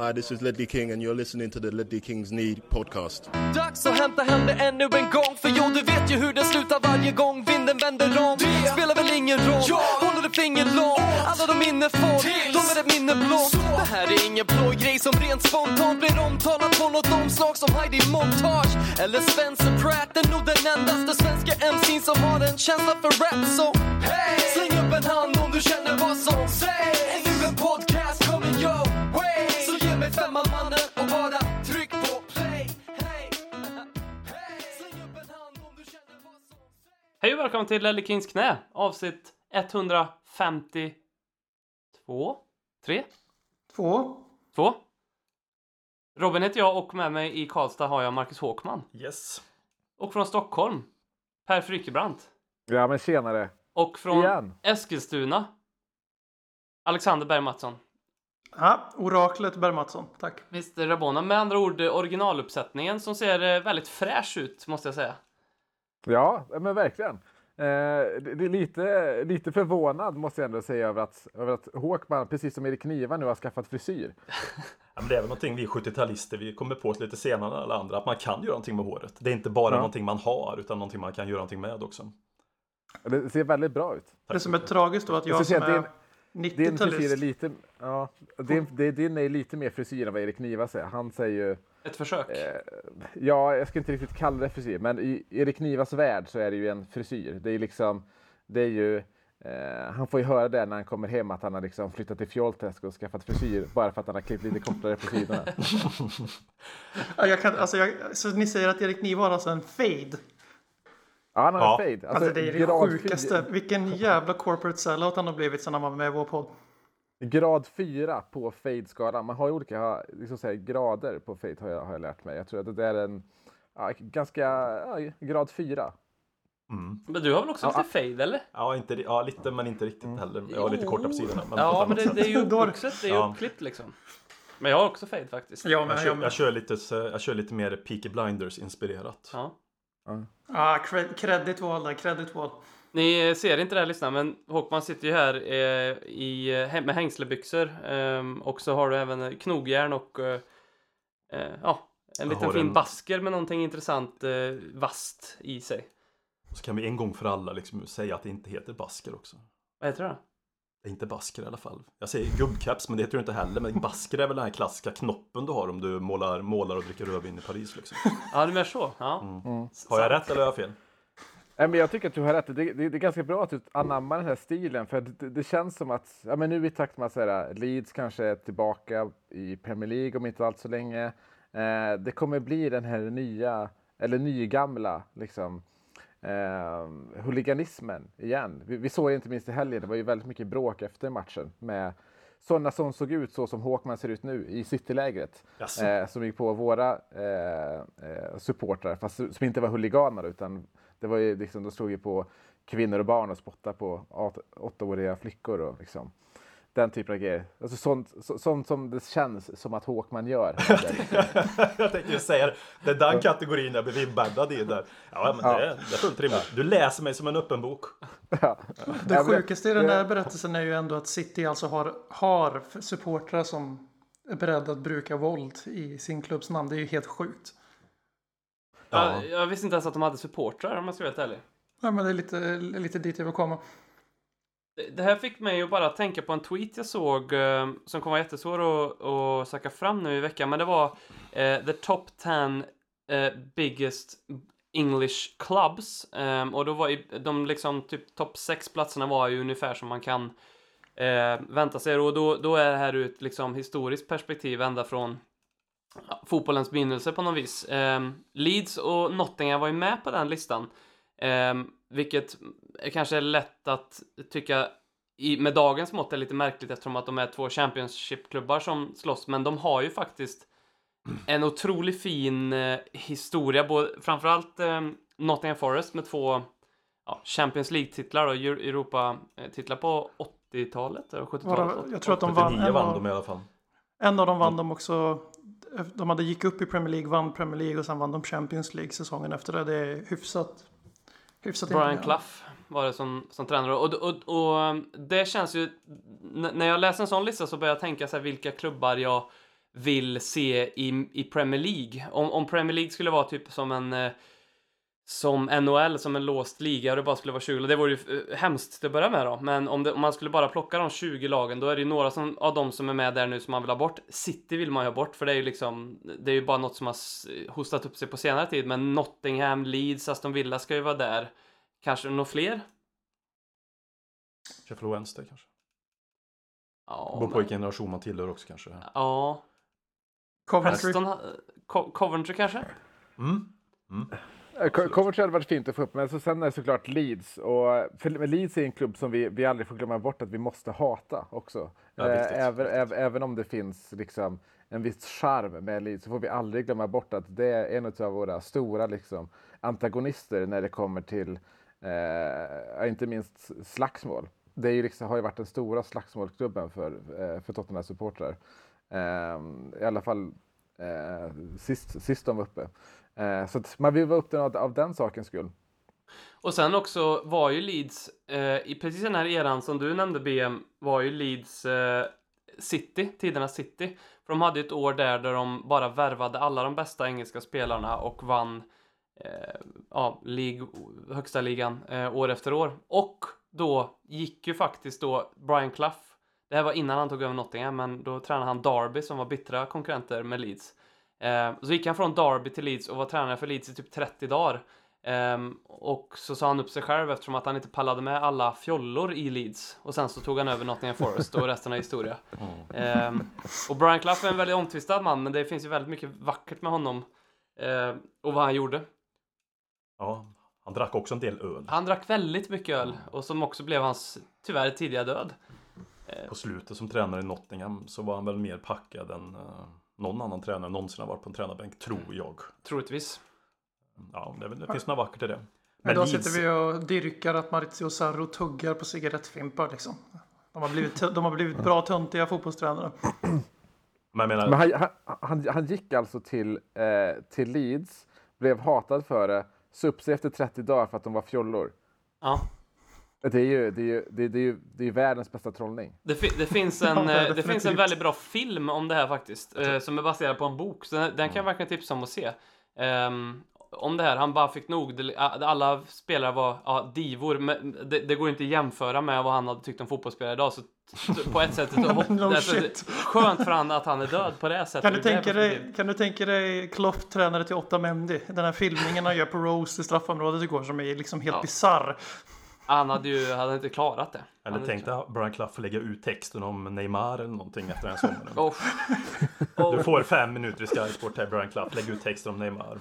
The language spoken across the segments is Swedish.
Hi, this is Ledley King, and you're listening to the Ledley Kings Need podcast. Dags att hämta hem det ännu en gång För jo, du vet ju hur det slutar varje gång vinden vänder om. Det spelar väl ingen roll, håller du finger långt? Alla de minne får, de är ett minne blått Det här är ingen blå grej som rent spontant blir omtalat på något omslag som Heidi Montage Eller Spencer Pratt, är nog den endaste svenska MC'n som har en känsla för rap Så hey! släng upp en hand om du känner vad som sägs. Är nu en podcast Hej och välkommen till Lelle Kings knä, avsnitt 152? 3? Två. 2? Robin heter jag och med mig i Karlstad har jag Marcus Håkman. Yes. Och från Stockholm, Per Frykebrant. Ja men tjenare. Och från Igen. Eskilstuna, Alexander Berg Mattsson. Ja, oraklet Berg Mattsson. Tack. Mr Rabona, med andra ord eh, originaluppsättningen som ser eh, väldigt fräsch ut måste jag säga. Ja, men verkligen. Eh, det är lite, lite förvånad måste jag ändå säga över att, över att Håkman, precis som Erik Niva nu har skaffat frisyr. Ja, men det är väl någonting vi 70-talister, vi kommer på oss lite senare än alla andra, att man kan göra någonting med håret. Det är inte bara Ja. någonting man har, utan någonting man kan göra någonting med också. Det ser väldigt bra ut. Det som är tragiskt då att jag Jag som är att Din frisyr är 90-talist. lite, ja, din, det- din är lite mer frisyr än vad Erik Niva säger. Han säger ju, Ett försök. ja, jag ska inte riktigt kalla det frisyr, men i Erik Nivas värld så är det ju en frisyr. Det är liksom, det är ju, eh, han får ju höra det när han kommer hem att han har liksom flyttat till Fjollträsk och skaffat frisyr bara för att han har klippt lite kortare på sidorna. Ja, jag kan, alltså jag, så ni säger att Erik Niva har alltså en fade? Ja, han har Ja. en fade. Alltså, det är det sjukaste. Vilken jävla corporate sellout han har blivit sedan han var med i vår podd. Grad 4 på fade-skalan. Man har ju olika liksom så här, grader på fade har jag, har jag lärt mig. Jag tror att det är en ja, ganska ja, grad 4. Men du har väl också Ja. lite fade eller? Ja, inte, ja lite, men inte riktigt heller. Jag har lite korta på sidorna. Men Ja, men det, det är ju uppvuxet, det är ju uppklippt liksom. Men jag har också fade faktiskt. Ja, men jag, kör, jag, kör lite, jag kör lite mer Peaky Blinders-inspirerat. Ja. ah, cred, credit val där, credit val. Ni ser inte det här lyssna, men Håkman sitter ju här eh, i, eh, med hängslebyxor. ehm, och så har du även eh, knogjärn och eh, eh, ja, en Jag liten fin en- basker med någonting intressant eh, vast i sig. Så kan vi en gång för alla liksom säga att det inte heter basker också. Vad heter det? Det är inte basker i alla fall. Jag säger gubbcaps, men det heter du inte heller. Men basker är väl den här klassiska knoppen du har om du målar, målar och dricker rödvin i Paris. Liksom. Ja, du menar så? Ja. Mm. Har jag rätt eller har jag fel? Nej, men jag tycker att du har rätt. Det, det, det är ganska bra att du anammar den här stilen. För det, det känns som att ja, men nu i takt med att här, Leeds kanske är tillbaka i Premier League om inte allt så länge. Eh, det kommer bli den här nya, eller nygamla, liksom, eh, huliganismen igen. Vi, vi såg det inte minst i helgen. Det var ju väldigt mycket bråk efter matchen med sådana som såg ut så som Håkman ser ut nu i Citylägret. Eh, som gick på våra eh, eh, supportrar, fast som inte var huliganer utan det var ju liksom, de stod ju på kvinnor och barn och spottade på åt- åttaåriga flickor och liksom den typen av grejer. Alltså sånt, så, sånt som det känns som att Håkman gör. jag tänkte ju säga det. Det är den kategorin jag blev inbäddad i där. Ja, men det, är, det är fullt rimligt. Du läser mig som en öppen bok. ja. Det Ja, sjukaste i den där berättelsen är ju ändå att City alltså har, har supportrar som är beredda att bruka våld i sin klubbs namn. Det är ju helt sjukt. Ja. Jag visste inte ens att de hade supportrar om man ska vara helt ärlig. Ja, men det är lite, lite dit jag vill komma. Det- Det här fick mig att bara tänka på en tweet jag såg eh, som kommer vara jättesvår att, att söka fram nu i veckan. Men det var eh, the top 10 eh, biggest English clubs. Eh, och då var i, de liksom typ topp 6 platserna var ju ungefär som man kan eh, vänta sig. Och då, då är det här ur ett liksom historiskt perspektiv ända från ja, fotbollens begynnelse på något vis. Eh, Leeds och Nottingham var ju med på den listan. Um, vilket är kanske är lätt att tycka i, med dagens mått är lite märkligt eftersom att de är två Championship-klubbar som slåss. Men de har ju faktiskt en otroligt fin eh, historia. Både, framförallt eh, Nottingham Forest med två ja, Champions League-titlar och Eu- Europa-titlar på 80-talet eller 70-talet. Bara, jag tror att de vann 79 en vann av, de i alla fall. en av dem vann de också. De hade gick upp i Premier League, vann Premier League och sen vann de Champions League säsongen efter det. Det är hyfsat. Hyfsat Brian. Clough var det som, som tränare. Och, och, och det känns ju... När jag läser en sån lista så börjar jag tänka så här vilka klubbar jag vill se i, i Premier League. Om, om Premier League skulle vara typ som en eh, som NHL, som en låst liga och det bara skulle vara 20 Det vore ju eh, hemskt till att börja med då. Men om, det, om man skulle bara plocka de 20 lagen, då är det ju några som, av dem som är med där nu som man vill ha bort. City vill man ju ha bort, för det är ju liksom, det är ju bara något som har hostat upp sig på senare tid. Men Nottingham, Leeds, Aston Villa ska ju vara där. Kanske några fler? Sheffield Wednesday kanske. Ja, Beror på vilken generation man tillhör också kanske. Ja. Coventry. Preston, ha- Co- Coventry kanske? Mm. Eh, Co- Coventry hade varit fint att få upp, men så sen är det såklart Leeds. Och, för Leeds är en klubb som vi, vi aldrig får glömma bort att vi måste hata också. Ja, Eh, även, viktigt. äv- även om det finns liksom en viss charm med Leeds så får vi aldrig glömma bort att det är en av våra stora liksom, antagonister när det kommer till eh, inte minst slagsmål. Det är ju liksom, har ju varit den stora slagsmålsklubben för, eh, för Tottenham-supportrar. Eh, I alla fall eh, sist, sist de var uppe. Eh, så att man vill vara upp den av, av den sakens skull. Och sen också var ju Leeds, eh, i precis den här eran som du nämnde BM, var ju Leeds eh, City, tidernas City. För de hade ju ett år där, där de bara värvade alla de bästa engelska spelarna och vann eh, ja, lig, högsta ligan eh, år efter år. Och då gick ju faktiskt då Brian Clough, det här var innan han tog över Nottingham, men då tränade han Derby som var bittra konkurrenter med Leeds. Eh, så gick han från Derby till Leeds och var tränare för Leeds i typ 30 dagar. Ehm, och så sa han upp sig själv eftersom att han inte pallade med alla fjollor i Leeds. Och sen så tog han över Nottingham Forest och resten är historia. Ehm, och Brian Clough är en väldigt omtvistad man, men det finns ju väldigt mycket vackert med honom. ehm, och vad han gjorde. Ja, han drack också en del öl. Han drack väldigt mycket öl och som också blev hans, tyvärr, tidiga död. På slutet som tränare i Nottingham så var han väl mer packad än eh, någon annan tränare någonsin har varit på en tränarbänk, tror jag. Troligtvis. Ja, det, är väl- det finns några vackert i det. Men idag Leeds- sitter vi och dyrkar att Maurizio Sarro tuggar på cigarettfimpar liksom. De har blivit, de har blivit bra töntiga fotbollstränare. Men menar, Men han, han, han, gick alltså till, eh, till Leeds, blev hatad för det, sig efter 30 dagar för att de var fjollor. Ja. Det är ju, det är ju, det är, det är ju, det är världens bästa trollning. Det, fi- det, finns en, Ja, eh, det finns en väldigt bra film om det här faktiskt. Eh, som är baserad på en bok. Så den, den kan jag verkligen tipsa om att se. Ehm, om det här, han bara fick nog. Alla spelare var ja, divor. Men det, det går inte att jämföra med vad han hade tyckt om fotbollsspelare idag. Så på ett sätt, så hopp, No alltså, skönt för han att han är död på det här sättet. Kan du, tänka dig, kan du tänka dig Klopp tränare till 8 Mendy? Den här filmningen han gör på Rose i straffområdet igår som är liksom helt Ja. bisarr. Han hade ju hade inte klarat det. eller Han hade tänk inte dig Brian Clough lägga ut texten om Neymar eller någonting efter den sommaren. klarat- Oh. Du får fem minuter i Sky Sport här, Brian Clough, lägg ut texten om Neymar.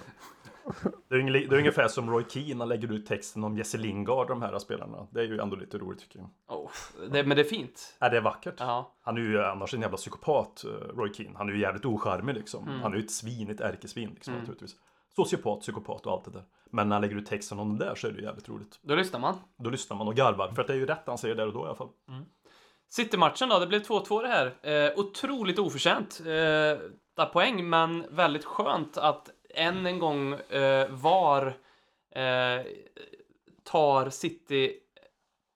Det är, ungefär, det är ungefär som Roy Keane, han lägger ut texten om Jesse Lingard, de här spelarna. Det är ju ändå lite roligt tycker jag. Oh. Det, men det är fint. Ja, det är vackert. Ja. Han är ju annars en jävla psykopat, eh, Roy Keane. Han är ju jävligt ocharmig liksom. Mm. Han är ju ett svin, ett ärkesvin liksom naturligtvis. Sociopat, psykopat och allt det där. Men när han lägger ut texten om det där så är det ju jävligt roligt. Då lyssnar man. Då lyssnar man och garvar, för att det är ju rätt han säger där och då i alla fall. City-matchen då, det blev 2-2 det här. Eh, otroligt oförtjänt. Eh, poäng, men väldigt skönt att än en gång eh, VAR eh, tar City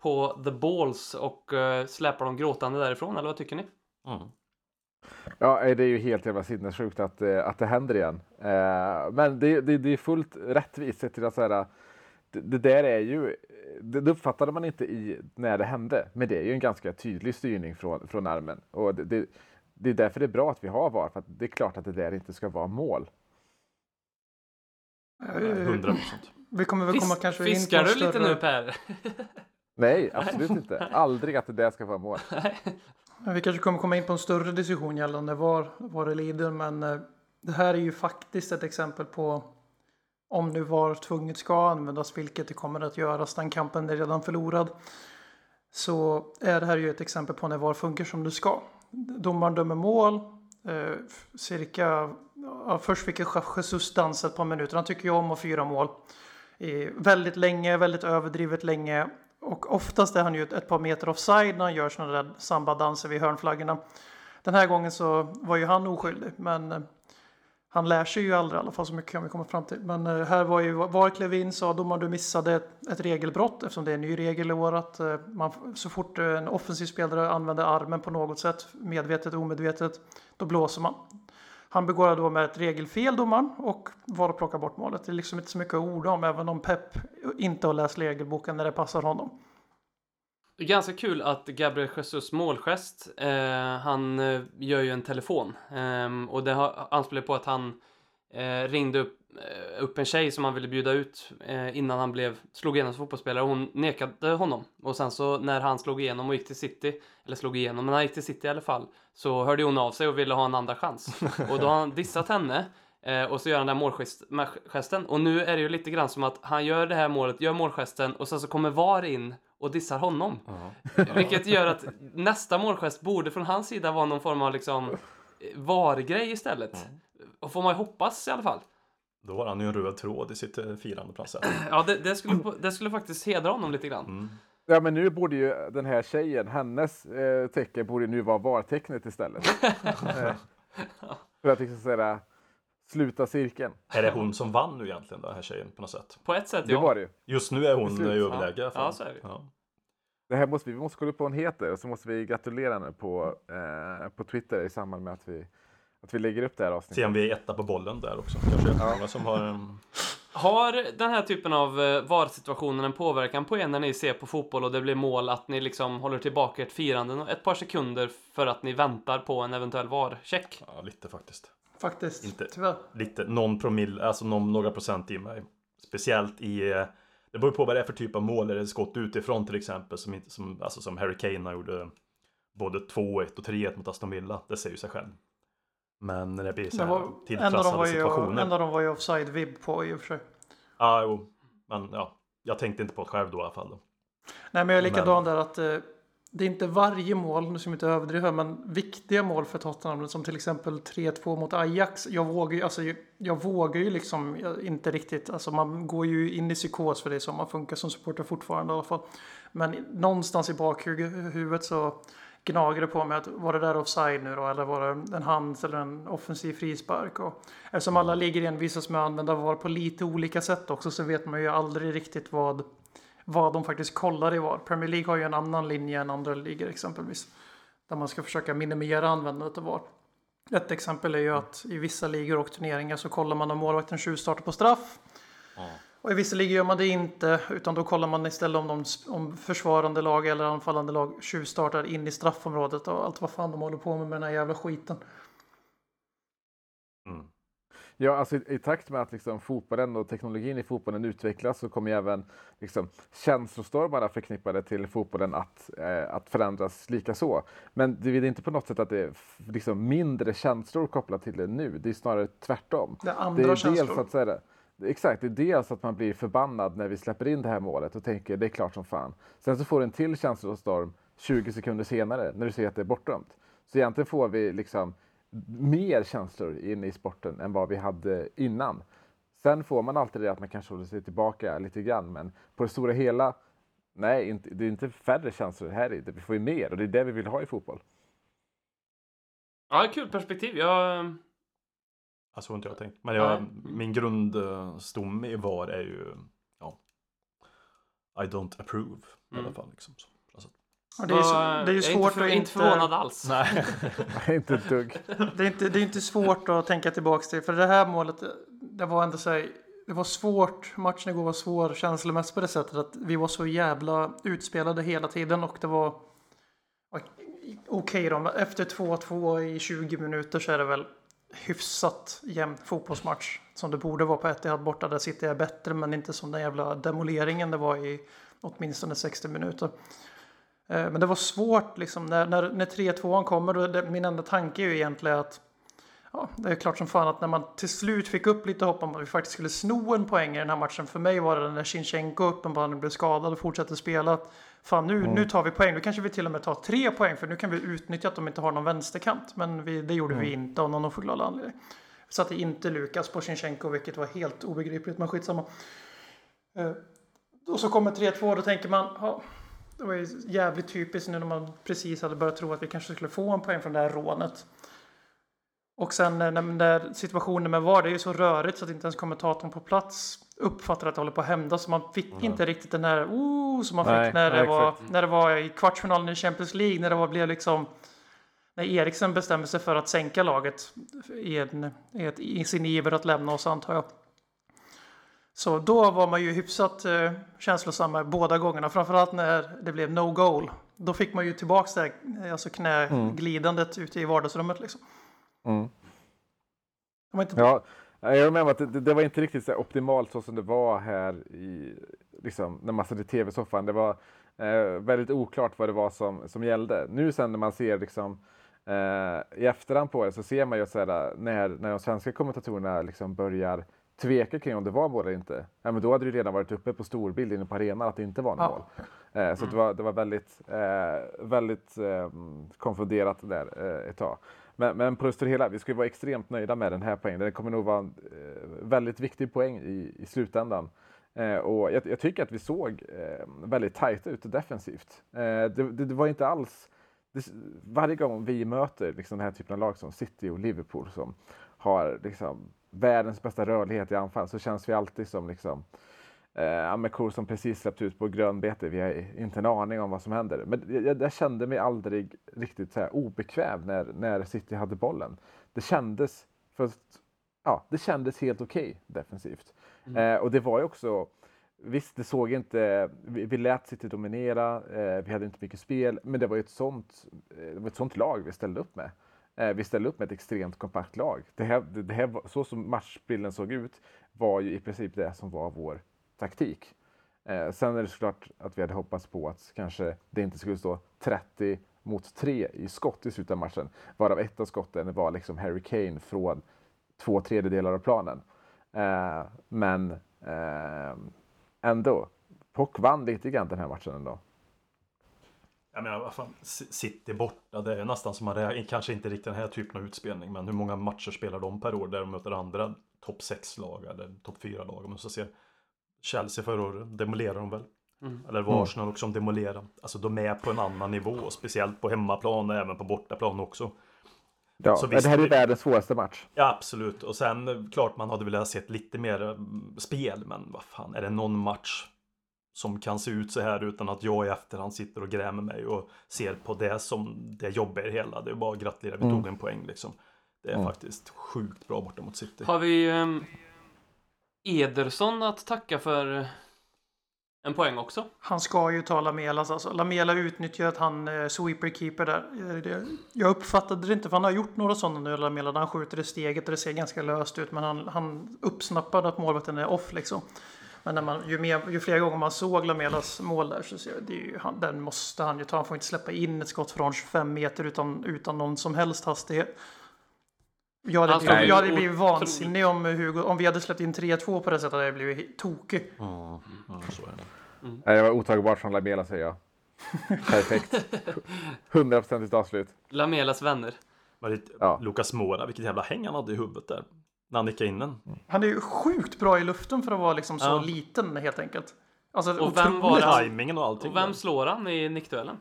på the balls och eh, släpar dem gråtande därifrån, eller vad tycker ni? Mm. Ja, eh, det är ju helt jävla sinnessjukt att, eh, att det händer igen. Eh, Men det, det, det är fullt rättvist sett till att här, det, det där är ju, det, uppfattade man inte i när det hände, men det är ju en ganska tydlig styrning från, från armen. Och det, det, det är därför det är bra att vi har VAR, för att det är klart att det där inte ska vara mål. Eh, 100 procent. Vi kommer väl komma Fis- kanske in fiskar du lite större- nu Per? Nej, absolut inte. Aldrig att det där ska vara mål. Vi kanske kommer komma in på en större diskussion gällande var, var det lider, men eh, det här är ju faktiskt ett exempel på om nu var tvunget ska användas, vilket det kommer att göras, den kampen är redan förlorad. Så är det här ju ett exempel på när VAR funkar som det ska. Domaren dömer mål, eh, cirka, ja, först fick Jesus dansa ett par minuter, han tycker ju om att fyra mål. Eh, väldigt länge, väldigt överdrivet länge. Och oftast är han ju ett, ett par meter offside när han gör sådana där sambadanser vid hörnflaggorna. Den här gången så var ju han oskyldig, men eh, han lär sig ju aldrig i alla fall, så mycket kan vi komma fram till. Men eh, här var ju VAR klev in, sa domaren du missade ett, ett regelbrott eftersom det är en ny regel i år att eh, man, så fort eh, en offensiv spelare använder armen på något sätt, medvetet och omedvetet, då blåser man. Han begår då med ett regelfel domaren och var att plocka bort målet. Det är liksom inte så mycket att orda om även om Pep inte har läst regelboken när det passar honom. Det är ganska kul att Gabriel Jesus målgest, eh, han eh, gör ju en telefon. Eh, och det anspelar på att han eh, ringde upp, upp en tjej som han ville bjuda ut eh, innan han blev, slog igenom som fotbollsspelare. Hon nekade honom. Och sen så när han slog igenom och gick till City, eller slog igenom, men han gick till City i alla fall, så hörde hon av sig och ville ha en andra chans. och då har han dissat henne. Eh, och så gör han den där målgesten. Och nu är det ju lite grann som att han gör det här målet, gör målgesten och sen så kommer VAR in och dissar honom. Vilket gör att nästa målgest borde från hans sida vara någon form av liksom eh, VAR-grej istället. Och får man ju hoppas i alla fall. Då har han ju en röd tråd i sitt eh, firande på något sätt. Ja, det, det, skulle, det skulle faktiskt hedra honom lite grann. Mm. Ja, men nu borde ju den här tjejen, hennes eh, tecken borde nu vara VAR-tecknet istället. eh, för att liksom säga, sluta cirkeln. Är det hon som vann nu egentligen, den här tjejen, på något sätt? På ett sätt, Det ja. var det ju. Just nu är hon slut, i ja. överläge. fall. Ja, så är det. Ja. Det här måste vi, vi måste kolla upp vad hon heter och så måste vi gratulera henne på, eh, på Twitter i samband med att vi, att vi lägger upp det här Se avsnittet. om vi är etta på bollen där också. Kanske många som har en... Har den här typen av eh, VAR-situationer en påverkan på er när ni ser på fotboll och det blir mål att ni liksom håller tillbaka ert firande ett par sekunder för att ni väntar på en eventuell VAR-check? Ja, lite faktiskt. Faktiskt, Inte. tyvärr. Lite, någon promille, alltså någon, några procent i mig. Speciellt i... eh, Det beror på vad det är för typ av mål. Är det skott utifrån till exempel som, inte, som, alltså som Harry Kane gjorde både 2-1 och 3-1 mot Aston Villa. Det säger ju sig själv. Men när det blir så här var, tilltrassade situationer. en av dem var ju offside-vibb på i och för sig. Ja, jo. Men ja, jag tänkte inte på det själv då i alla fall. Då. Nej, men jag är likadan där att eh, det är inte varje mål, nu ska vi inte överdriva, men viktiga mål för Tottenham som till exempel 3-2 mot Ajax. Jag vågar ju, alltså, jag, vågar ju liksom jag, inte riktigt, alltså man går ju in i psykos för det så man funkar som supporter fortfarande i alla fall. Men någonstans i bakhuvudet så gnager det på mig att var det där offside nu då eller var det en hand eller en offensiv frispark? Och eftersom alla ligger i en visas med att använda VAR på lite olika sätt också så vet man ju aldrig riktigt vad vad de faktiskt kollar i VAR. Premier League har ju en annan linje än andra ligor exempelvis. Där man ska försöka minimera användandet av VAR. Ett exempel är ju att i vissa ligor och turneringar så kollar man om målvakten tjuvstartar på straff. Och ligor gör man det inte, utan då kollar man istället om, de, om försvarande lag eller anfallande lag tjuvstartar in i straffområdet och allt vad fan de håller på med med den här jävla skiten. Mm. Ja, alltså i, i takt med att liksom fotbollen och teknologin i fotbollen utvecklas så kommer även liksom, känslostormarna förknippade till fotbollen att, eh, att förändras lika så. Men det är inte på något sätt att det är liksom, mindre känslor kopplat till det nu. Det är snarare tvärtom. Det är Det andra är dels känslor. att säga det. Exakt, det är dels alltså att man blir förbannad när vi släpper in det här målet och tänker det är klart som fan. Sen så får du en till känslostorm 20 sekunder senare när du ser att det är bortdömt. Så egentligen får vi liksom mer känslor inne i sporten än vad vi hade innan. Sen får man alltid det att man kanske håller sig tillbaka lite grann, men på det stora hela, nej, inte, det är inte färre känslor här i. Vi får ju mer och det är det vi vill ha i fotboll. Ja, kul perspektiv. Jag... Alltså har inte jag tänkt. Men jag, Nej. min grundstomme VAR är ju ja, I don't approve i Mm. alla fall. Liksom. Så. Alltså, Och det är, så, det är ju jag svårt inte, för, att inte förvånad alls. nej. inte ett dugg. Det är, inte, det är inte svårt att tänka tillbaka till. För det här målet, det var ändå så här, det var svårt. Matchen igår var svår känslomässigt på det sättet att vi var så jävla utspelade hela tiden och det var okej då. Efter 2-2 i 20 minuter så är det väl hyfsat jämn fotbollsmatch som det borde vara på Etihad borta. Där City är bättre men inte som den jävla demoleringen det var i åtminstone 60 minuter. Eh, men det var svårt liksom när, när, när 3-2 kommer. Då, det, min enda tanke är ju egentligen att ja, det är klart som fan att när man till slut fick upp lite hopp om att vi faktiskt skulle sno en poäng i den här matchen. För mig var det när Shinchenko uppenbarligen blev skadad och fortsatte spela. Fan nu, nu tar vi poäng. Nu kanske vi till och med tar tre poäng för nu kan vi utnyttja att de inte har någon vänsterkant. Men vi, det gjorde vi inte av någon oförklarlig anledning. Vi satte inte Lukas på Shinchenko vilket var helt obegripligt men skitsamma. Eh, och så kommer 3-2 och då tänker man ja, det var ju jävligt typiskt nu när man precis hade börjat tro att vi kanske skulle få en poäng från det här rånet. Och sen eh, när, när situationen med VAR, det är ju så rörigt så att inte ens kommentatorn på plats uppfattar att det håller på att hända. Så man fick inte riktigt den här oh, som man Nej, fick när det, nej, var, exakt. när det var i kvartsfinalen i Champions League. När det var, blev liksom när Eriksen bestämmer sig för att sänka laget i, en, i, ett, i sin iver att lämna oss antar jag. Så då var man ju hyfsat eh, känslosam båda gångerna, framförallt när det blev no goal. Då fick man ju tillbaks det här, alltså knäglidandet mm. ute i vardagsrummet liksom. Mm. Inte... Ja, jag om att det, det, var inte riktigt så optimalt så som det var här i, liksom, när man satt i tv-soffan. Det var eh, väldigt oklart vad det var som, som gällde. Nu sen när man ser liksom, eh, i efterhand på det så ser man ju så här, när, när de svenska kommentatorerna liksom börjar tveka kring om det var mål eller inte, ja, men då hade det redan varit uppe på storbild inne på arenan att det inte var något mål. Eh, så det var, det var väldigt, eh, väldigt eh, konfunderat där eh, ett tag. Men, men på det stora hela, vi ska vara extremt nöjda med den här poängen. Det kommer nog vara en eh, väldigt viktig poäng i, i slutändan. Eh, och jag, jag, tycker att vi såg eh, väldigt tajta ut defensivt. Eh, det, det, det, var inte alls det, varje gång vi möter liksom den här typen av lag som City och Liverpool som har liksom världens bästa rörlighet i anfall så känns vi alltid som liksom eh, med kor som precis släppt ut på grönbete. Vi har inte en aning om vad som händer. Men jag, jag kände mig aldrig riktigt så här obekväm när, när City hade bollen. Det kändes, för, ja, det kändes helt okej okay, defensivt. Mm. Eh, och det var ju också Visst, det såg inte, vi, vi lät City dominera, eh, vi hade inte mycket spel, men det var ju ett sånt, eh, det var ett sånt lag vi ställde upp med. Eh, vi ställde upp med ett extremt kompakt lag. Det här, det här, så som matchbilden såg ut var ju i princip det som var vår taktik. Eh, sen är det såklart att vi hade hoppats på att kanske det inte skulle stå 30 mot 3 i skott i slutet av matchen, varav ett av skotten var liksom Harry Kane från två tredjedelar av planen. Eh, men eh, ändå, Pock vann lite grann den här matchen ändå. Jag menar, vad fan, City borta, det är nästan som att det är kanske inte riktigt den här typen av utspelning, men hur många matcher spelar de per år där de möter andra topp 6-lag eller topp 4-lag? Om man så ser Chelsea förra året demolerade de väl? Mm. Eller var Arsenal också som demolerade. Alltså de är på en annan nivå, speciellt på hemmaplan och även på bortaplan också. Ja, så visst, det här är världens svåraste match. Ja, absolut. Och sen klart man hade velat sett lite mer mm, spel, men vad fan, är det någon match som kan se ut så här utan att jag i efterhand sitter och grämer mig och ser på det som det jobbiga hela. Det är bara att gratulera, vi mm. tog en poäng liksom. Det är mm. faktiskt sjukt bra borta mot City. Har vi um, Ederson att tacka för en poäng också? Han ska ju ta Lamelas alltså. Lamela utnyttjar att han eh, sweeper-keeper där. Eh, jag uppfattade det inte för han har gjort några sådana nu Lamela han skjuter i steget och det ser ganska löst ut men han, han uppsnappade att målvakten är off liksom. Men när man, ju, mer, ju fler gånger man såg Lamelas mål där så ser jag, det är ju, han, den måste han ju ta. Han får inte släppa in ett skott från 25 meter utan, utan någon som helst hastighet. Jag hade, alltså, blivit, jag hade blivit vansinnig om, Hugo, om vi hade släppt in 3-2 på det sättet. hade jag blivit tokig. Mm, mm, så är det. Mm. Det var otagbart från Lamela säger jag. Perfekt. 100% avslut. Lamelas vänner. Var det ja. Lukas Mora, vilket jävla häng han hade i huvudet där. När han nickade in den. Han är ju sjukt bra i luften för att vara liksom så ja. liten helt enkelt. Alltså, och vem var Timingen och allting. Och vem slår han i nickduellen?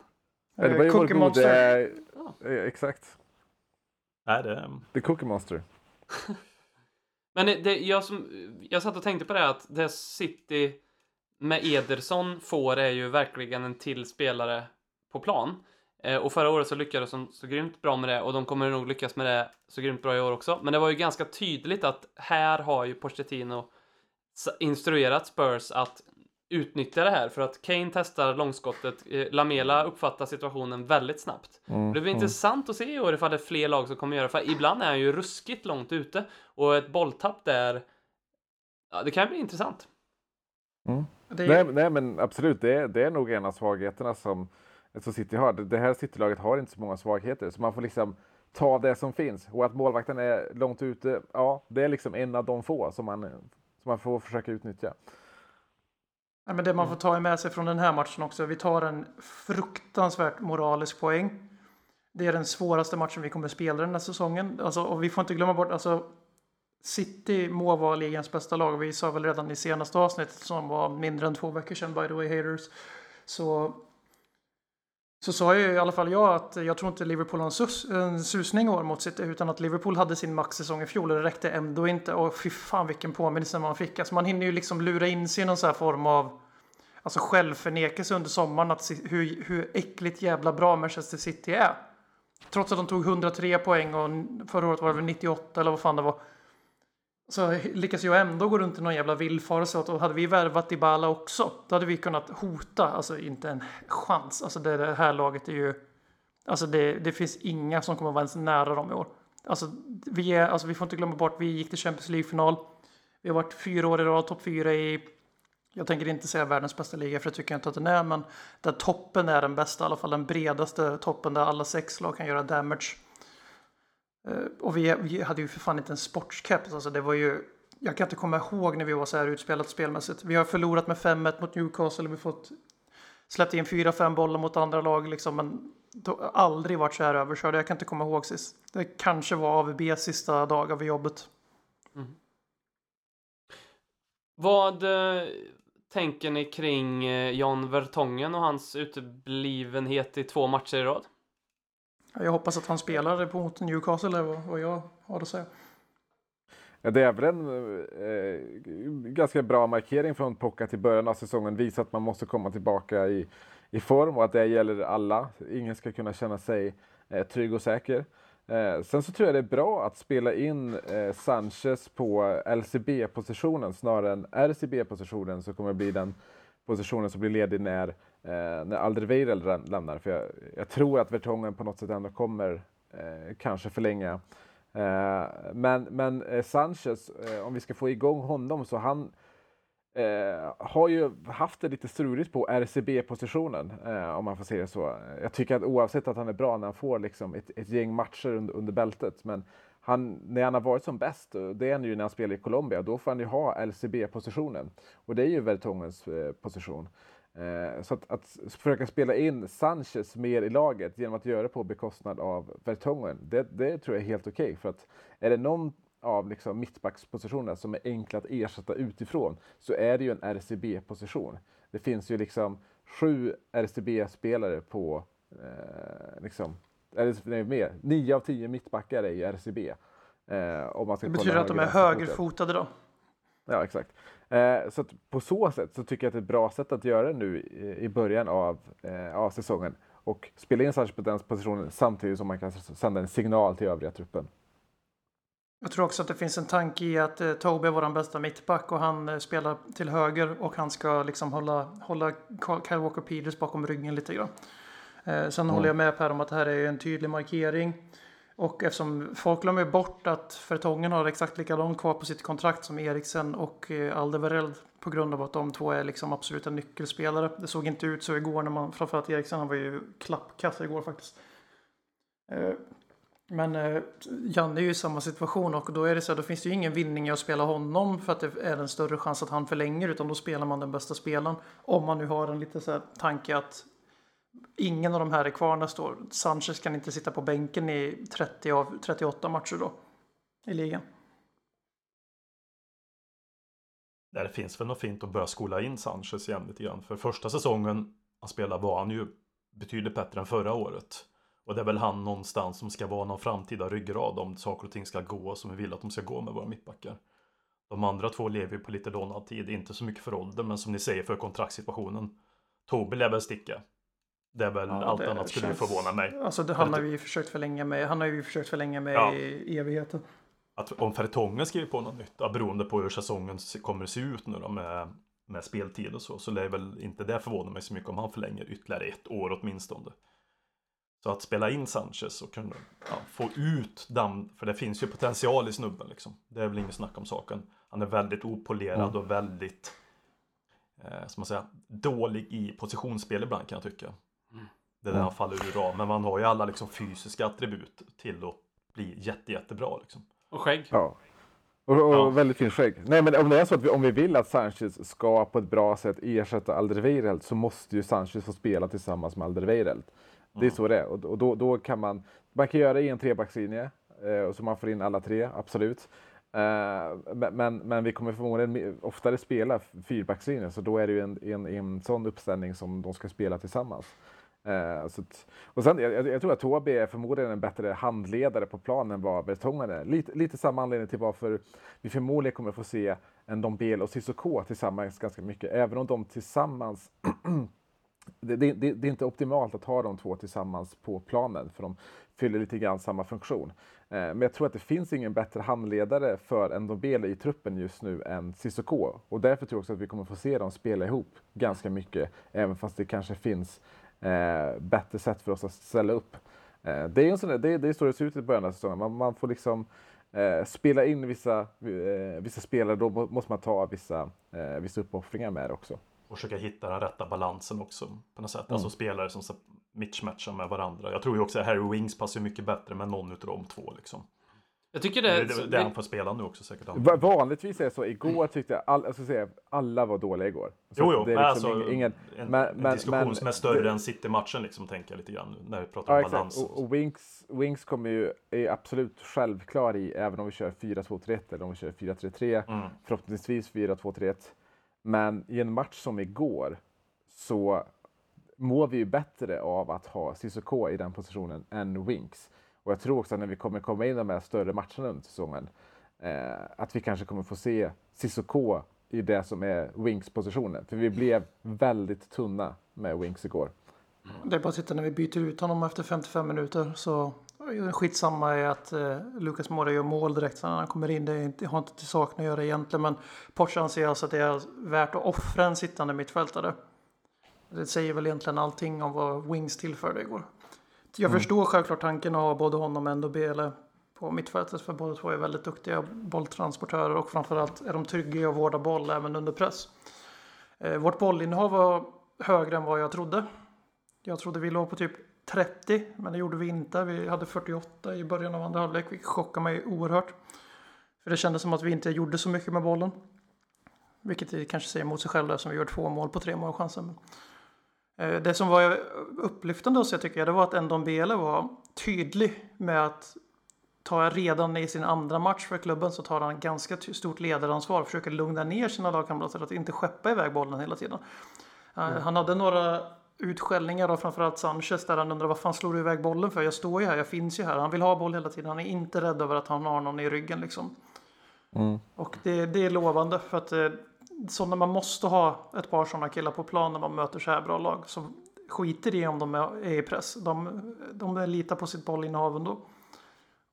Ja, det var ju vår gode... Ja. Exakt. Nej, det... The Cookie Monster. Men det, jag, som, jag satt och tänkte på det att det City med Ederson får är ju verkligen en till spelare på plan. Eh, och förra året så lyckades de så grymt bra med det och de kommer nog lyckas med det så grymt bra i år också. Men det var ju ganska tydligt att här har ju Pochettino instruerat Spurs att utnyttja det här för att Kane testar långskottet. Eh, Lamela uppfattar situationen väldigt snabbt. Mm, det blir mm. intressant att se i år ifall det är fler lag som kommer göra för ibland är han ju ruskigt långt ute och ett bolltapp där. Ja, det kan bli intressant. Mm. Är... Nej, nej, men absolut, det är, det är nog en av svagheterna som, som City har. Det här Citylaget har inte så många svagheter, så man får liksom ta det som finns. Och att målvakten är långt ute, ja, det är liksom en av de få som man, som man får försöka utnyttja. Ja, men det man får ta med sig från den här matchen också. Vi tar en fruktansvärt moralisk poäng. Det är den svåraste matchen vi kommer spela den här säsongen. Alltså, och vi får inte glömma bort, alltså City må vara ligans bästa lag. Vi sa väl redan i senaste avsnittet som var mindre än två veckor sedan by the way haters. Så så sa ju i alla fall jag att jag tror inte Liverpool har en, sus, en susning år mot City utan att Liverpool hade sin maxsäsong i fjol och det räckte ändå inte. Och fy fan vilken påminnelse man fick. Alltså man hinner ju liksom lura in sig i någon sån här form av alltså självförnekelse under sommaren att hur, hur äckligt jävla bra Manchester City är. trots att de tog 103 poäng och förra året var det väl 98 eller vad fan det var. Så lyckas jag ändå gå runt i någon jävla villfarelse att hade vi värvat Dybala också, då hade vi kunnat hota, alltså inte en chans. Alltså det, det här laget är ju, alltså det, det finns inga som kommer vara ens nära dem i år. Alltså vi, är, alltså vi får inte glömma bort, vi gick till Champions League-final. Vi har varit fyra år i rad topp fyra i jag tänker inte säga världens bästa liga för det tycker jag inte att den är, men där toppen är den bästa, i alla fall den bredaste toppen där alla sex lag kan göra damage. Eh, och vi, vi, hade ju för fan inte en sportskeps, alltså det var ju, jag kan inte komma ihåg när vi var så här utspelat spelmässigt. Vi har förlorat med 5-1 mot Newcastle, vi har fått släppt in 4-5 bollar mot andra lag liksom, men aldrig varit så här överkörda. Jag kan inte komma ihåg sist. Det kanske var AVBs sista dag av jobbet. Mm. Vad eh, tänker ni kring eh, Jan Vertongen och hans uteblivenhet i två matcher i rad? Jag hoppas att han spelar mot Newcastle, är vad jag har att säga. Ja, det är väl en eh, ganska bra markering från Pocka till början av säsongen. Visa att man måste komma tillbaka i, i form och att det gäller alla. Ingen ska kunna känna sig eh, trygg och säker. Eh, sen så tror jag det är bra att spela in eh, Sanchez på LCB-positionen snarare än RCB-positionen som kommer bli den positionen som blir ledig när, eh, när Alderweireld lämnar. För jag, jag, tror att Vertongen på något sätt ändå kommer eh, kanske förlänga. Eh, men men eh, Sanchez, eh, om vi ska få igång honom så han Eh, har ju haft det lite struligt på RCB-positionen, eh, om man får säga så. Jag tycker att oavsett att han är bra när han får liksom ett, ett gäng matcher under, under bältet, men han, när han har varit som bäst, eh, det är han ju när han spelar i Colombia, då får han ju ha LCB-positionen. Och det är ju Vertongens eh, position. Eh, så att, att, försöka spela in Sanchez mer i laget genom att göra det på bekostnad av Vertongen, det, det tror jag är helt okej. Okay, för att är det någon av liksom mittbackspositionerna som är enkla att ersätta utifrån så är det ju en RCB-position. Det finns ju liksom sju RCB-spelare på, eh, liksom, eller nej, mer, nio av tio mittbackar är ju RCB. Eh, om man ska det betyder att de är högerfotade då? Ja, exakt. Eh, så på så sätt så tycker jag att det är ett bra sätt att göra det nu i, i början av, eh, av säsongen och spela in Sanchez på den positionen samtidigt som man kan sända en signal till övriga truppen. Jag tror också att det finns en tanke i att eh, Toby är vår bästa mittback och han eh, spelar till höger och han ska liksom hålla, hålla Kyle Walker Peters bakom ryggen lite grann. Eh, sen mm. håller jag med Per om att det här är en tydlig markering. Och eftersom folk glömmer bort att Fertongen har exakt lika långt kvar på sitt kontrakt som Eriksen och eh, Aldevereld på grund av att de två är liksom absoluta nyckelspelare. Det såg inte ut så igår när man, framförallt Eriksen, han var ju klappkass igår faktiskt. Eh, men eh, Janne är ju i samma situation och då är det så här, då finns det ju ingen vinning i att spela honom för att det är en större chans att han förlänger utan då spelar man den bästa spelaren. Om man nu har en lite så här tanke att ingen av de här är kvar nästa år. Sanchez kan inte sitta på bänken i 30 av 38 matcher då i ligan. Det finns väl något fint att börja skola in Sanchez igen lite grann. För första säsongen han spelade var han ju betydligt bättre än förra året. Och det är väl han någonstans som ska vara någon framtida ryggrad om saker och ting ska gå som vi vill att de ska gå med våra mittbackar. De andra två lever ju på lite lånad tid, inte så mycket för ålder, men som ni säger för kontraktssituationen. Tobi lär väl sticka. Det är väl ja, allt annat skulle känns... förvåna mig. Alltså det, han har vi försökt förlänga med, han har ju försökt förlänga med ja. i evigheten. Att om Fertongen skriver på något nytt, beroende på hur säsongen kommer att se ut nu då med, med speltid och så, så lär väl inte det förvåna mig så mycket om han förlänger ytterligare ett år åtminstone. Så att spela in Sanchez och kunna ja, få ut den, för det finns ju potential i snubben liksom. Det är väl inget snack om saken. Han är väldigt opolerad mm. och väldigt, eh, ska man säga, dålig i positionsspel ibland kan jag tycka. Mm. Det är där han faller ur ramen. Man har ju alla liksom fysiska attribut till att bli jätte, jättebra liksom. Och skägg. Ja. Och, och ja. väldigt fint skägg. Nej men om det är så att vi, om vi vill att Sanchez ska på ett bra sätt ersätta Alderweireld så måste ju Sanchez få spela tillsammans med Alderweireld. Det är så det är. Och, och då, då, kan man, man kan göra det i en trebackslinje eh, och så man får in alla tre, absolut. Eh, men, men vi kommer förmodligen oftare spela fyrbackslinje så då är det ju en, en, en sån uppställning som de ska spela tillsammans. Eh, så och sen, jag, jag, tror att Tobi är förmodligen en bättre handledare på planen än vad Vertongen är. Lite, lite samma anledning till varför vi förmodligen kommer få se en Dombele och Cissoko tillsammans ganska mycket. Även om de tillsammans det, det, det, är inte optimalt att ha de två tillsammans på planen för de fyller lite grann samma funktion. Eh, men jag tror att det finns ingen bättre handledare för Ndombele i truppen just nu än Cissoko och därför tror jag också att vi kommer få se dem spela ihop ganska mycket, även fast det kanske finns eh, bättre sätt för oss att ställa upp. Eh, det är en sån där, det, det är så det ser ut i början av säsongen. Man, man får liksom eh, spela in vissa, eh, vissa spelare, då måste man ta vissa, eh, vissa uppoffringar med det också. Och försöka hitta den rätta balansen också på något sätt. Mm. Alltså spelare som mitchmatchar med varandra. Jag tror ju också att Harry Wings passar mycket bättre med någon utav de två liksom. Jag tycker det... Det, det, är han får spela nu också säkert. Vanligtvis är det så. Igår tyckte jag, all, alltså, säga, alla var dåliga igår. Så jo, jo. Det är liksom alltså, ingen, en, men, en men, diskussion men, som är större det, än City-matchen liksom, tänker jag lite grann. När vi pratar ja, om balans. Och, och, Wings, Wings kommer ju, är absolut självklar i, även om vi kör 4-2-3-1 eller om vi kör 4-3-3. Mm. Förhoppningsvis 4-2-3-1. Men i en match som igår så mår vi ju bättre av att ha Cissoko i den positionen än Winks. Och jag tror också att när vi kommer komma in i de här större matcherna under säsongen, eh, att vi kanske kommer få se Cissoko i det som är Winks-positionen. För vi blev väldigt tunna med Winks igår. Det är bara att titta när vi byter ut honom efter 55 minuter så skitsamma är att eh, Lucas Moura gör mål direkt när han kommer in. Det, det har inte till saken att göra egentligen men Porsche anser alltså att det är värt att offra en sittande mittfältare. Det säger väl egentligen allting om vad Wings tillförde igår. Jag mm. förstår självklart tanken att ha både honom och Bele på mittfältet för båda två är väldigt duktiga bolltransportörer och framförallt är de trygga i att vårda boll även under press. Eh, vårt bollinnehav var högre än vad jag trodde. Jag trodde vi låg på typ 30 men det gjorde vi inte. Vi hade 48 i början av andra halvlek vilket chockade mig oerhört. För det kändes som att vi inte gjorde så mycket med bollen. Vilket kanske säger emot sig själv eftersom vi gjorde två mål på tre målchanser. Eh, det som var upplyftande att se tycker jag, det var att Ndombele var tydlig med att ta redan i sin andra match för klubben så tar han ganska stort ledaransvar försöker lugna ner sina lagkamrater att inte skeppa iväg bollen hela tiden. Mm. Han hade några utskällningar av framförallt Sanchez där han undrar vad fan slår du iväg bollen för? Jag står ju här, jag finns ju här. Han vill ha boll hela tiden. Han är inte rädd över att han har någon i ryggen liksom. Mm. Och det, det, är lovande för att så när man måste ha ett par sådana killar på plan när man möter så här bra lag så skiter i om de är i press. De, de litar på sitt bollinnehav ändå.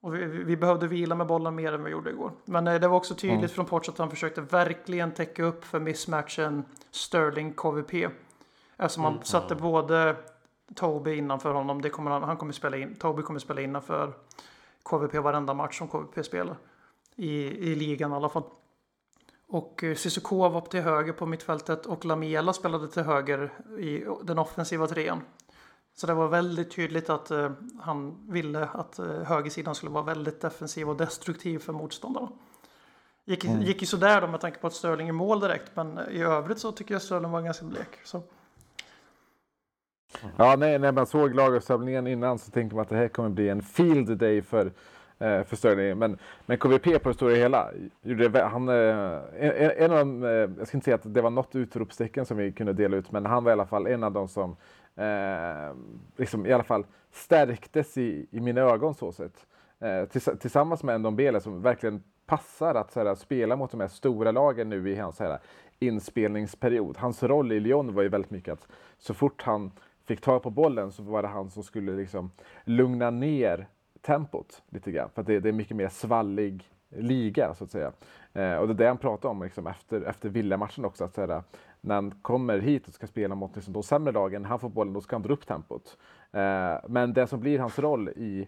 Och vi, vi, behövde vila med bollen mer än vi gjorde igår. Men eh, det var också tydligt mm. från Ports att han försökte verkligen täcka upp för missmatchen Sterling-KVP. Eftersom han mm. satte både Toby innanför honom. Det kommer han, han kommer spela in. Toby kommer spela innanför KVP varenda match som KVP spelar. I, i ligan i alla fall. Och eh, Cissoko var till höger på mittfältet och Lamela spelade till höger i den offensiva trean. Så det var väldigt tydligt att uh, han ville att uh, högersidan skulle vara väldigt defensiv och destruktiv för motståndarna. Gick, mm. gick ju sådär då med tanke på att Sterling är mål direkt men i övrigt så tycker jag Sterling var ganska blek. Så. Ja, nej, när man såg laguppställningen innan så tänkte man att det här kommer bli en field day för eh, för Sterling. Men, men KVP på det stora hela, gjorde han, eh, en, en av de, eh, jag ska inte säga att det var något utropstecken som vi kunde dela ut, men han var i alla fall en av dem som eh, liksom, i alla fall stärktes i, i mina ögon så sett. Eh, tills, tillsammans med Ndombele som verkligen passar att här, spela mot de här stora lagen nu i hans här, inspelningsperiod. Hans roll i Lyon var ju väldigt mycket att så fort han fick tag på bollen så var det han som skulle liksom lugna ner tempot lite grann. För att det, det är mycket mer svallig liga så att säga. Eh, och det är det han pratar om liksom, efter, efter Villa-matchen också. Att, såhär, när han kommer hit och ska spela mot liksom, de sämre lagen, han får bollen, då ska han dra upp tempot. Eh, men det som blir hans roll i,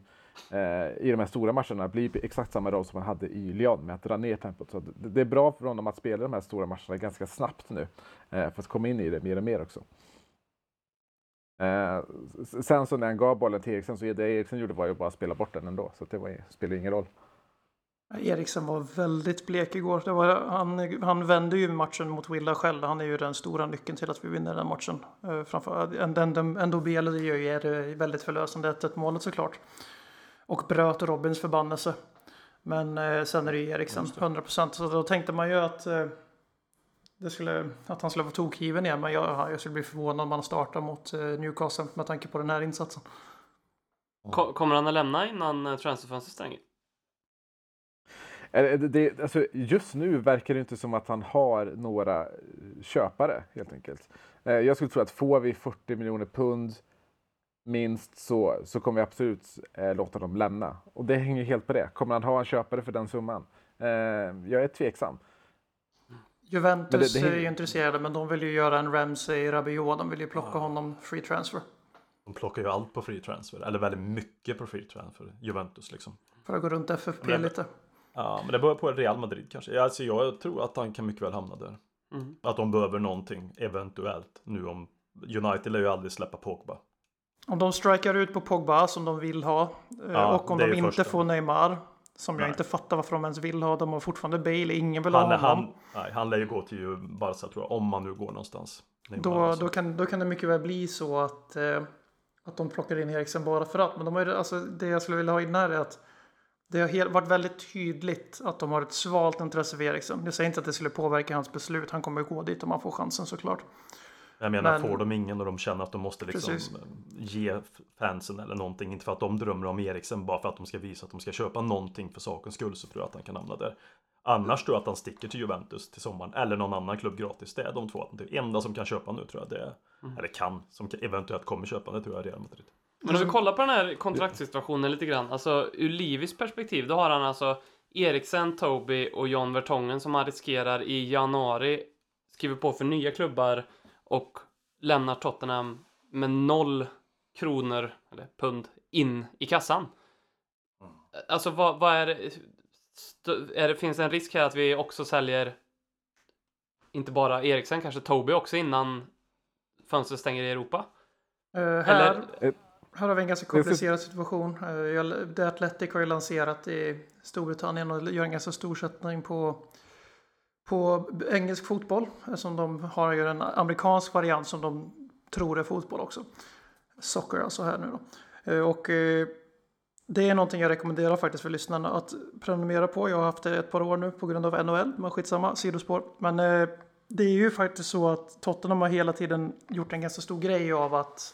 eh, i de här stora matcherna blir exakt samma roll som han hade i Lyon med att dra ner tempot. Så det, det är bra för honom att spela de här stora matcherna ganska snabbt nu eh, för att komma in i det mer och mer också. Eh, sen så när han gav bollen till Eriksen så det Eriksen gjorde var ju bara att spela bort den ändå. Så det var, spelade ingen roll. Eriksen var väldigt blek igår. Det var, han, han vände ju matchen mot Willa själv. Han är ju den stora nyckeln till att vi vinner den matchen. Uh, framför, ändå Bele gör ju det väldigt förlösande 1-1 målet såklart. Och bröt Robins förbannelse. Men uh, sen är det ju Eriksen, 100%. Så då tänkte man ju att uh, det skulle, att han skulle vara tokgiven igen. Men jag, jag skulle bli förvånad om han startar mot eh, Newcastle med tanke på den här insatsen. Kommer han att lämna innan eh, transferfönstret stänger? Eh, Det, det, alltså, just nu verkar det inte som att han har några köpare helt enkelt. Jag skulle tro att får vi 40 miljoner pund minst så, så kommer vi absolut eh, låta dem lämna. Och det hänger helt på det. Kommer han ha en köpare för den summan? Eh, jag är tveksam. Juventus Men det- det- är ju intresserade men de vill ju göra en Ramsey Rabiot. De vill ju plocka honom free transfer. De plockar ju allt på free transfer, eller väldigt mycket på free transfer, Juventus liksom. För att gå runt FFP Men- lite. Ja, men det beror på Real Madrid kanske. Ja, Alltså, jag tror att han kan mycket väl hamna där. Mm. Att de behöver någonting, eventuellt, nu om United lär ju aldrig släppa Pogba. Om de strikar ut på Pogba som de vill ha. eh, Ja, och om de inte första. får Neymar. Som jag Nej. inte fattar varför de ens vill ha. De har fortfarande Bale. Ingen vill ha Han, honom. han, nej, han lär ju gå till ju Barca tror jag, om man nu går någonstans. Då, då, kan, då kan det mycket väl bli så att, eh, att de plockar in Eriksen bara för att. Men de har, ju- alltså, det jag skulle vilja ha in här är att det har helt, varit väldigt tydligt att de har ett svalt intresse för Eriksen. Jag säger inte att det skulle påverka hans beslut. Han kommer gå dit om han får chansen såklart. Jag menar, Men- får de ingen och de känner att de måste liksom Precis. ge fansen eller någonting, inte för att de drömmer om Eriksen, bara för att de ska visa att de ska köpa någonting för sakens skull, så tror jag att han kan hamna där. Annars tror jag att han sticker till Juventus till sommaren, eller någon annan klubb gratis. Det är de två Det enda som kan köpa nu tror jag det är, eller kan, som eventuellt kommer köpa det tror jag är Real Madrid. Men om vi kollar på den här kontraktssituationen lite grann. Alltså ur Livis perspektiv, då har han alltså Eriksen, Toby och John Vertongen som han riskerar i januari skriver på för nya klubbar och lämnar Tottenham med noll kronor, eller pund, in i kassan. Alltså vad, vad är det? Är det? Finns det en risk här att vi också säljer inte bara Eriksen, kanske Toby också innan fönstret stänger i Europa? Eh, här, Eller, här har vi en ganska ska- komplicerad situation. Eh, jag- The Athletic har ju lanserat i Storbritannien och gör en ganska stor satsning på, på engelsk fotboll. Som de har ju en amerikansk variant som de tror är fotboll också. Soccer alltså här nu då. Eh, och eh, det är någonting jag rekommenderar faktiskt för lyssnarna att prenumerera på. Jag har haft det ett par år nu på grund av NHL, men skitsamma, sidospår. Men eh, det är ju faktiskt så att Tottenham har hela tiden gjort en ganska stor grej av att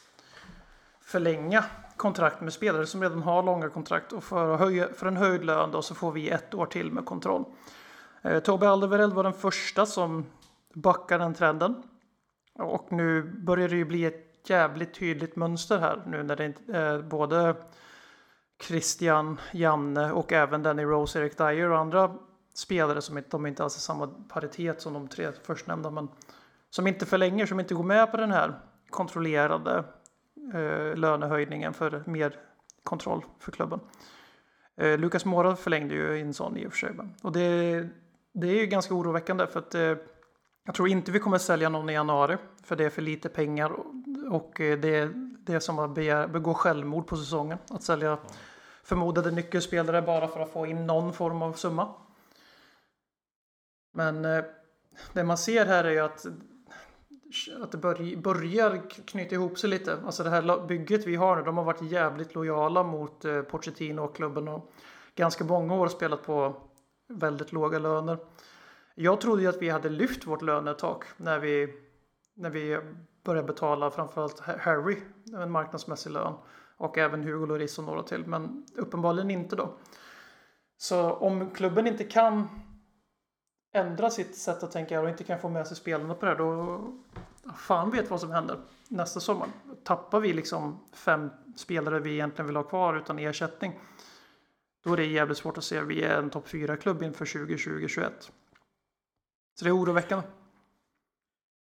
förlänga kontrakt med spelare som redan har långa kontrakt och för, höja, för en höjd lön då så får vi ett år till med kontroll. Eh, Tobbe Alderweireld var den första som backade den trenden. Och nu börjar det ju bli ett jävligt tydligt mönster här nu när det inte eh, både Christian, Janne och även Danny Rose, Eric Dyer och andra spelare som inte, de är inte alls i samma paritet som de tre förstnämnda men som inte förlänger, som inte går med på den här kontrollerade eh, lönehöjningen för mer kontroll för klubben. Eh, Lukas Mora förlängde ju en sån i och för sig. men- Och det, det är ju ganska oroväckande för att eh, jag tror inte vi kommer sälja någon i januari för det är för lite pengar och, och eh, det är det som att begär, begå självmord på säsongen. Att sälja förmodade nyckelspelare bara för att få in någon form av summa. Men eh, det man ser här är ju att att det börjar knyta ihop sig lite. Alltså det här bygget vi har nu, de har varit jävligt lojala mot eh, Pochettino och klubben och ganska många år spelat på väldigt låga löner. Jag trodde ju att vi hade lyft vårt lönetak när vi, när vi började betala framförallt Harry en marknadsmässig lön och även Hugo Lloris och några till, men uppenbarligen inte då. Så om klubben inte kan ändra sitt sätt att tänka och inte kan få med sig spelarna på det här, då fan vet vad som händer nästa sommar. Tappar vi liksom fem spelare vi egentligen vill ha kvar utan ersättning, då är det jävligt svårt att se. Vi är en topp 4-klubb inför 2020-2021. Så det är oroväckande.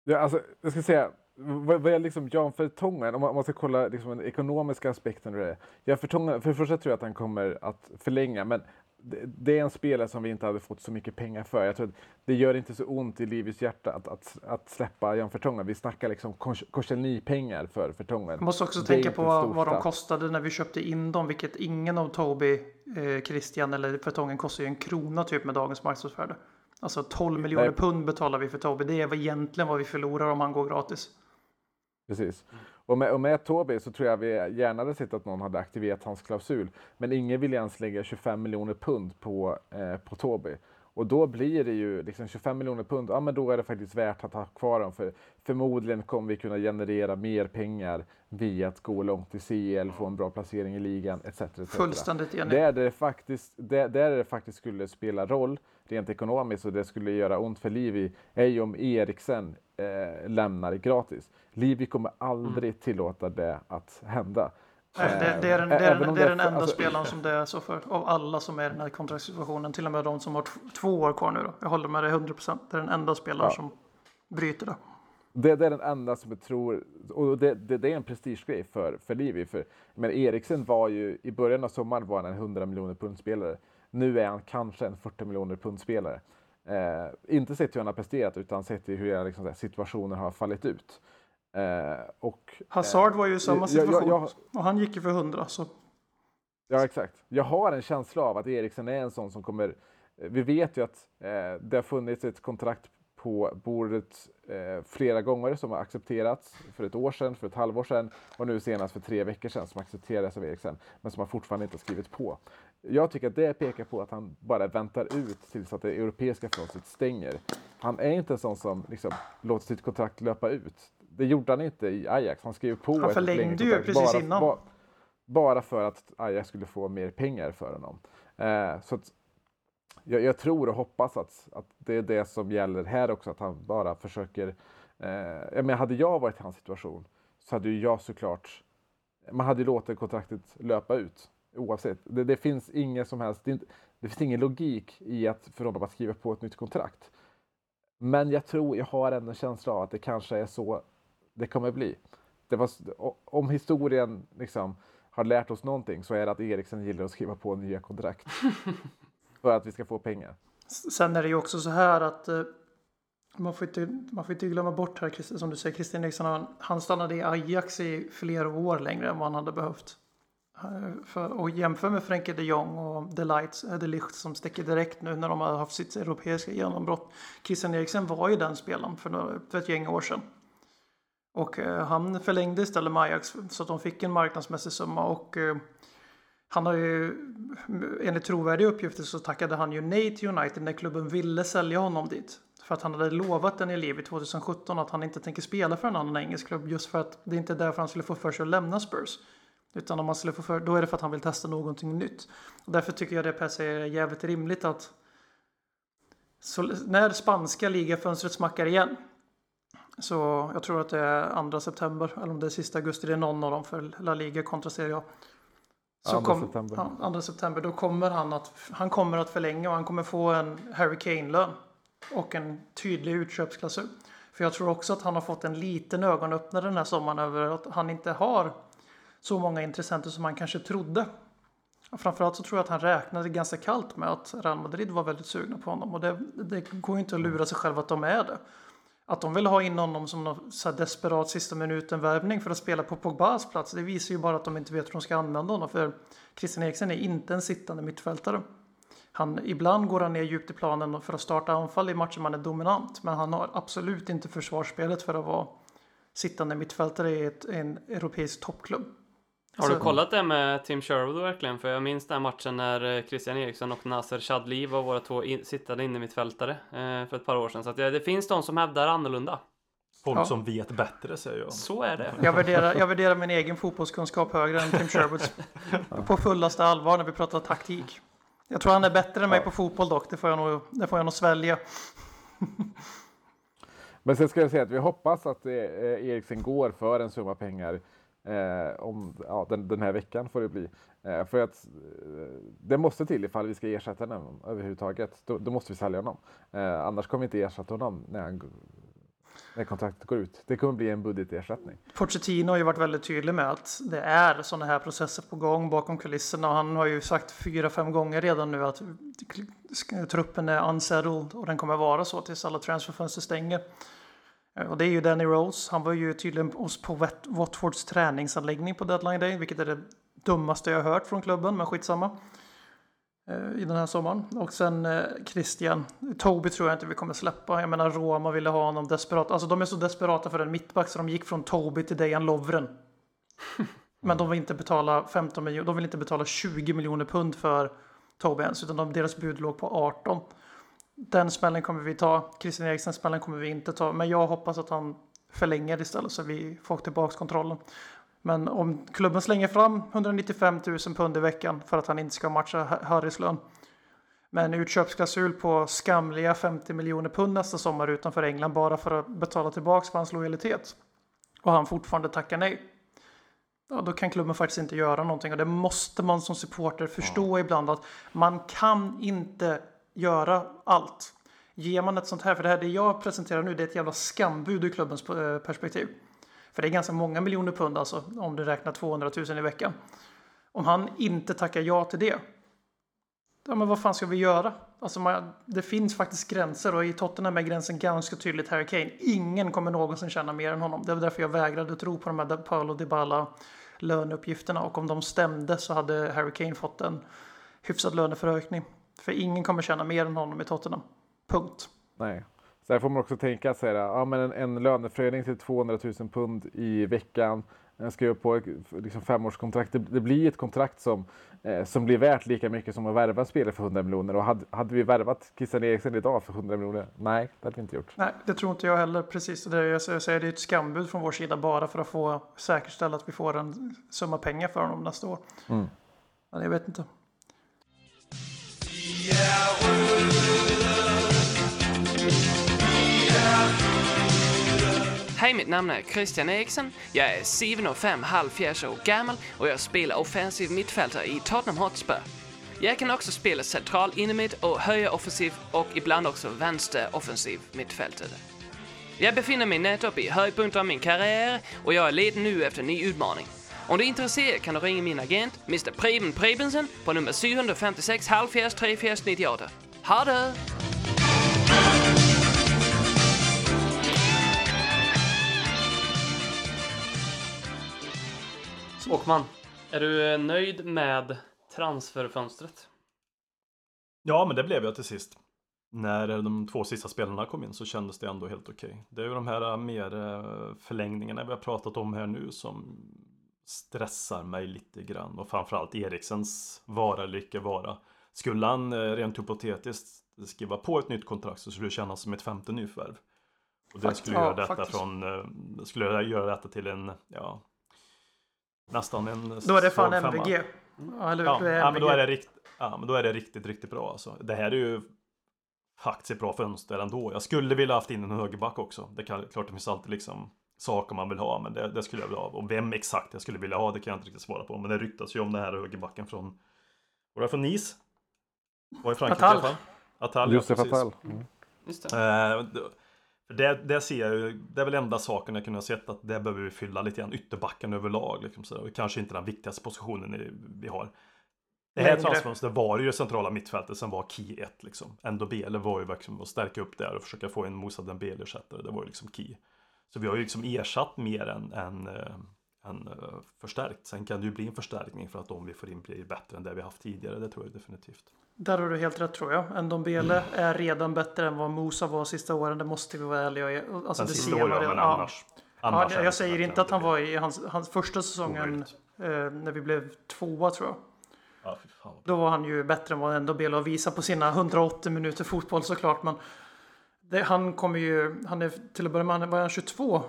Ja, alltså, jag ska säga, vad, vad är liksom Jan Fertongen? om man, om man ska kolla liksom den ekonomiska aspekten det. Jan Fertongen, för det första tror jag att han kommer att förlänga, men det, det är en spelare som vi inte hade fått så mycket pengar för. Jag tror att det gör inte så ont i livets hjärta att, att, att släppa Jan Vertongen. Vi snackar liksom Korselny-pengar för Vertongen. Man måste också Det tänka på vad, de kostade när vi köpte in dem, vilket ingen av Toby, eh, Christian eller Vertongen kostar ju en krona typ med dagens marknadsvärde. Alltså 12 miljoner pund betalar vi för Toby. Det är egentligen vad vi förlorar om han går gratis. Precis. Och med, och med Toby så tror jag vi gärna hade sett att någon hade aktiverat hans klausul. Men ingen vill ens lägga 25 miljoner pund på, eh, på Toby. Och då blir det ju liksom 25 miljoner pund, ja men då är det faktiskt värt att ha kvar dem. För förmodligen kommer vi kunna generera mer pengar via att gå långt i CL, få en bra placering i ligan etc. etc. Fullständigt enig. Där det, faktiskt, där, där det faktiskt skulle spela roll rent ekonomiskt och det skulle göra ont för Livi är ju om Eriksen eh, lämnar gratis. Livi kommer aldrig tillåta det att hända. Nej, det, det är den, det är Även den, om det är det- den enda alltså- spelaren som det är så för. Av alla som är i den här kontraktssituationen. Till och med de som har två år kvar nu då. Jag håller med dig 100%. Det är den enda spelaren Ja. som bryter det. Det, det är den enda som jag tror, och det, det, det är en prestigegrej för, för Livi. För, men Eriksen var ju, i början av sommaren var han en 100 miljoner pundspelare. Nu är han kanske en 40 miljoner pundspelare. Eh, inte sett hur han har presterat utan sett hur liksom, så här, situationen har fallit ut. Eh, och, Hazard var ju i samma jag- jag- situation. jag- Och han gick ju för 100. Så Ja, exakt. Jag har en känsla av att Eriksen är en sån som kommer... Vi vet ju att eh, det har funnits ett kontrakt på bordet eh, flera gånger som har accepterats för ett år sedan, för ett halvår sedan och nu senast för tre veckor sedan som accepterades av Eriksen, men som han fortfarande inte har skrivit på. Jag tycker att det pekar på att han bara väntar ut tills att det europeiska fönstret stänger. Han är inte en sån som liksom, låter sitt kontrakt löpa ut. Det gjorde han inte i Ajax. Han skrev på Han ett förlängde ju precis bara, innan. ba- bara för att Ajax skulle få mer pengar för honom. Eh, så att jag, jag tror och hoppas att, att det är det som gäller här också, att han bara försöker... Eh, jag menar, hade jag varit i hans situation så hade ju jag såklart... Man hade ju låtit kontraktet löpa ut oavsett. Det, det finns ingen som helst... Det, inte, det finns ingen logik i att för honom att skriva på ett nytt kontrakt. Men jag tror, jag har ändå en känsla av att det kanske är så det kommer bli. Det var, om historien liksom har lärt oss någonting så är det att Eriksen gillar att skriva på nya kontrakt. för att vi ska få pengar. Sen är det ju också så här att eh, man får inte, man får inte glömma bort här, som du säger, Christian Eriksson, han, han stannade i Ajax i flera år längre än vad han hade behövt. Eh, för, och jämför med Frenkie de Jong och The Lights, eh, The Licht som sticker direkt nu när de har haft sitt europeiska genombrott. Christian Eriksen var ju den spelaren för, några, för ett gäng år sedan. Och eh, han förlängde istället med Ajax så att de fick en marknadsmässig summa och eh, han har ju, enligt trovärdiga uppgifter så tackade han ju nej till United när klubben ville sälja honom dit. För att han hade lovat den elev 2017 att han inte tänker spela för en annan engelsk klubb just för att det inte är därför han skulle få för sig att lämna Spurs. Utan om han skulle få för, då är det för att han vill testa någonting nytt. Och därför tycker jag det per se är jävligt rimligt att så, när spanska ligafönstret smackar igen så jag tror att det är 2 september eller om det är sista augusti, det är någon av dem för La Liga kontra Serie A. Så 2 kom, september. Ja, 2 september, då kommer han att han kommer att förlänga och han kommer få en Harry Kane-lön och en tydlig utköpsklausul. För jag tror också att han har fått en liten ögonöppnare den här sommaren över att han inte har så många intressenter som han kanske trodde. Framförallt så tror jag att han räknade ganska kallt med att Real Madrid var väldigt sugna på honom och det, det går ju inte att lura sig själv att de är det. Att de vill ha in honom som någon så här desperat sista minuten-värvning för att spela på Pogbas plats, det visar ju bara att de inte vet hur de ska använda honom. För Christian Eriksen är inte en sittande mittfältare. Han, ibland går han ner djupt i planen för att starta anfall i matcher man är dominant, men han har absolut inte försvarsspelet för att vara sittande mittfältare i ett, en europeisk toppklubb. Har du Alltså- kollat det med Tim Sherwood verkligen? För jag minns den matchen när eh, Christian Eriksson och Nasser Chadli var våra två in, sittande inne mittfältare eh, för ett par år sedan. Så att det, det finns de som hävdar annorlunda. Folk Ja. som vet bättre säger jag. Så är det. Jag värderar, jag värderar min egen fotbollskunskap högre än Tim Sherwoods på fullaste allvar när vi pratar taktik. Jag tror han är bättre än mig på fotboll dock, det får jag nog, det får jag nog svälja. Men sen ska jag säga att vi hoppas att eh, Eriksen går för en summa pengar eh, om ja, den, den här veckan får det bli. Eh, för att eh, det måste till ifall vi ska ersätta honom överhuvudtaget. Då, då måste vi sälja honom. Eh, annars kommer vi inte ersätta honom när, han, när kontraktet går ut. Det kommer bli en budgetersättning. Pochettino har ju varit väldigt tydlig med att det är sådana här processer på gång bakom kulisserna. Och han har ju sagt fyra, fem gånger redan nu att truppen är unsettled och den kommer vara så tills alla transferfönster stänger. Eh, Och det är ju Danny Rose. Han var ju tydligen på Wat- Watfords träningsanläggning på deadline day, vilket är det dummaste jag hört från klubben, men skitsamma. Eh, I den här sommaren. Och sen eh, Christian. Toby tror jag inte vi kommer släppa. Jag menar Roma ville ha honom desperat. Alltså de är så desperata för en mittback så de gick från Toby till Dejan Lovren. Men de vill inte betala 15 miljoner. De vill inte betala 20 miljoner pund för Toby ens. Utan de, deras bud låg på 18. Den smällen kommer vi ta. Christian Eriksen smällen kommer vi inte ta. Men jag hoppas att han förlänger istället så vi får tillbaka kontrollen. Men om klubben slänger fram 195 000 pund i veckan för att han inte ska matcha Harrys lön. Med en utköpsklausul på skamliga 50 miljoner pund nästa sommar utanför England bara för att betala tillbaka för hans lojalitet. Och han fortfarande tackar nej. Ja, då kan klubben faktiskt inte göra någonting och det måste man som supporter förstå ibland att man kan inte göra allt. Ger man ett sånt här, för det här det jag presenterar nu det är ett jävla skambud ur klubbens eh, perspektiv. För det är ganska många miljoner pund alltså, om du räknar 200 000 i veckan. Om han inte tackar ja till det, ja men vad fan ska vi göra? Alltså man, det finns faktiskt gränser och i Tottenham är gränsen ganska tydligt Harry Kane. Ingen kommer någonsin tjäna mer än honom. Det var därför jag vägrade tro på de här Paolo Dybala löneuppgifterna och om de stämde så hade Harry Kane fått en hyfsad löneförhöjning. För ingen kommer tjäna mer än honom i Tottenham. Punkt. Nej. Så här får man också tänka sig ja, men en, en löneförhöjning till 200 000 pund i veckan. En skriva på liksom femårskontrakt. Det, det blir ett kontrakt som, eh, som blir värt lika mycket som att värva spelare för 100 miljoner. Och hade, hade vi värvat Christian Eriksen idag för 100 miljoner? Nej, det hade vi inte gjort. Nej, det tror inte jag heller. Precis. Det jag säger, det är ett skambud från vår sida bara för att få säkerställa att vi får en summa pengar för honom nästa år. Mm. Men jag vet inte. Hej, mitt namn är Christian Eriksen. Jag är 7,5 halvfjerds år gammal och jag spelar offensiv mittfältare i Tottenham Hotspur. Jag kan också spela central innermitt och högeroffensiv och ibland också vänster offensiv mittfältare. Jag befinner mig nettopp i höjdpunkten av min karriär och jag är ledig nu efter en ny utmaning. Om du är intresserad kan du ringa min agent, Mr Preben Prebensen, på nummer 756 halvfjerds 34 98. Ha det! Åkman, är du nöjd med transferfönstret? Ja, men det blev jag till sist. När de två sista spelarna kom in så kändes det ändå helt okej. Okay. Det är ju de här mer eh, förlängningarna vi har pratat om här nu som stressar mig lite grann. Och framförallt Eriksens vara eller icke vara. Skulle han eh, rent hypotetiskt skriva på ett nytt kontrakt så skulle det kännas som ett femte nyförvärv. Och det skulle göra detta faktiskt. från, eh, skulle göra detta till en, ja, nästan en Då är det fan MVG. Ja, eller, ja, ja, men då är det rikt, ja, men då är det riktigt, riktigt bra alltså. Det här är ju faktiskt ett bra fönster ändå. Jag skulle vilja haft in en högerback också. Det kan, klart det finns alltid liksom saker man vill ha, men det, det, skulle jag vilja ha. Och vem exakt jag skulle vilja ha, det kan jag inte riktigt svara på. Men det ryktas ju om den här högerbacken från, var det från Nice? Var i Frankrike Atal. i alla fall. Atal, Josef ja, Atal. Mm. Just det. Eh, det, det ser jag ju, det är väl enda saken jag kunde ha sett att det behöver vi fylla lite grann ytterbacken överlag. Liksom så. Kanske inte den viktigaste positionen vi har. Det här transfönstret var ju det centrala mittfältet som var key 1 liksom. Ndobele var ju verkligen att stärka upp där och försöka få en Moussa Dembele-ersättare. Det var ju liksom key. Så vi har ju liksom ersatt mer än, än, än uh, förstärkt. Sen kan det ju bli en förstärkning för att de vi får in blir bättre än det vi haft tidigare. Det tror jag definitivt. Där har du helt rätt tror jag. Ndombele mm. är redan bättre än vad Musa var sista åren. Det måste vi vara ärliga Alltså, det ser man redan. Annars, annars ja, jag säger inte att han var i hans, hans första säsongen eh, när vi blev tvåa tror jag. Ja, Då var han ju bättre än vad Ndombele har visat på sina 180 minuter fotboll såklart. Men det, han kommer ju, han är till att börja med, var han 22?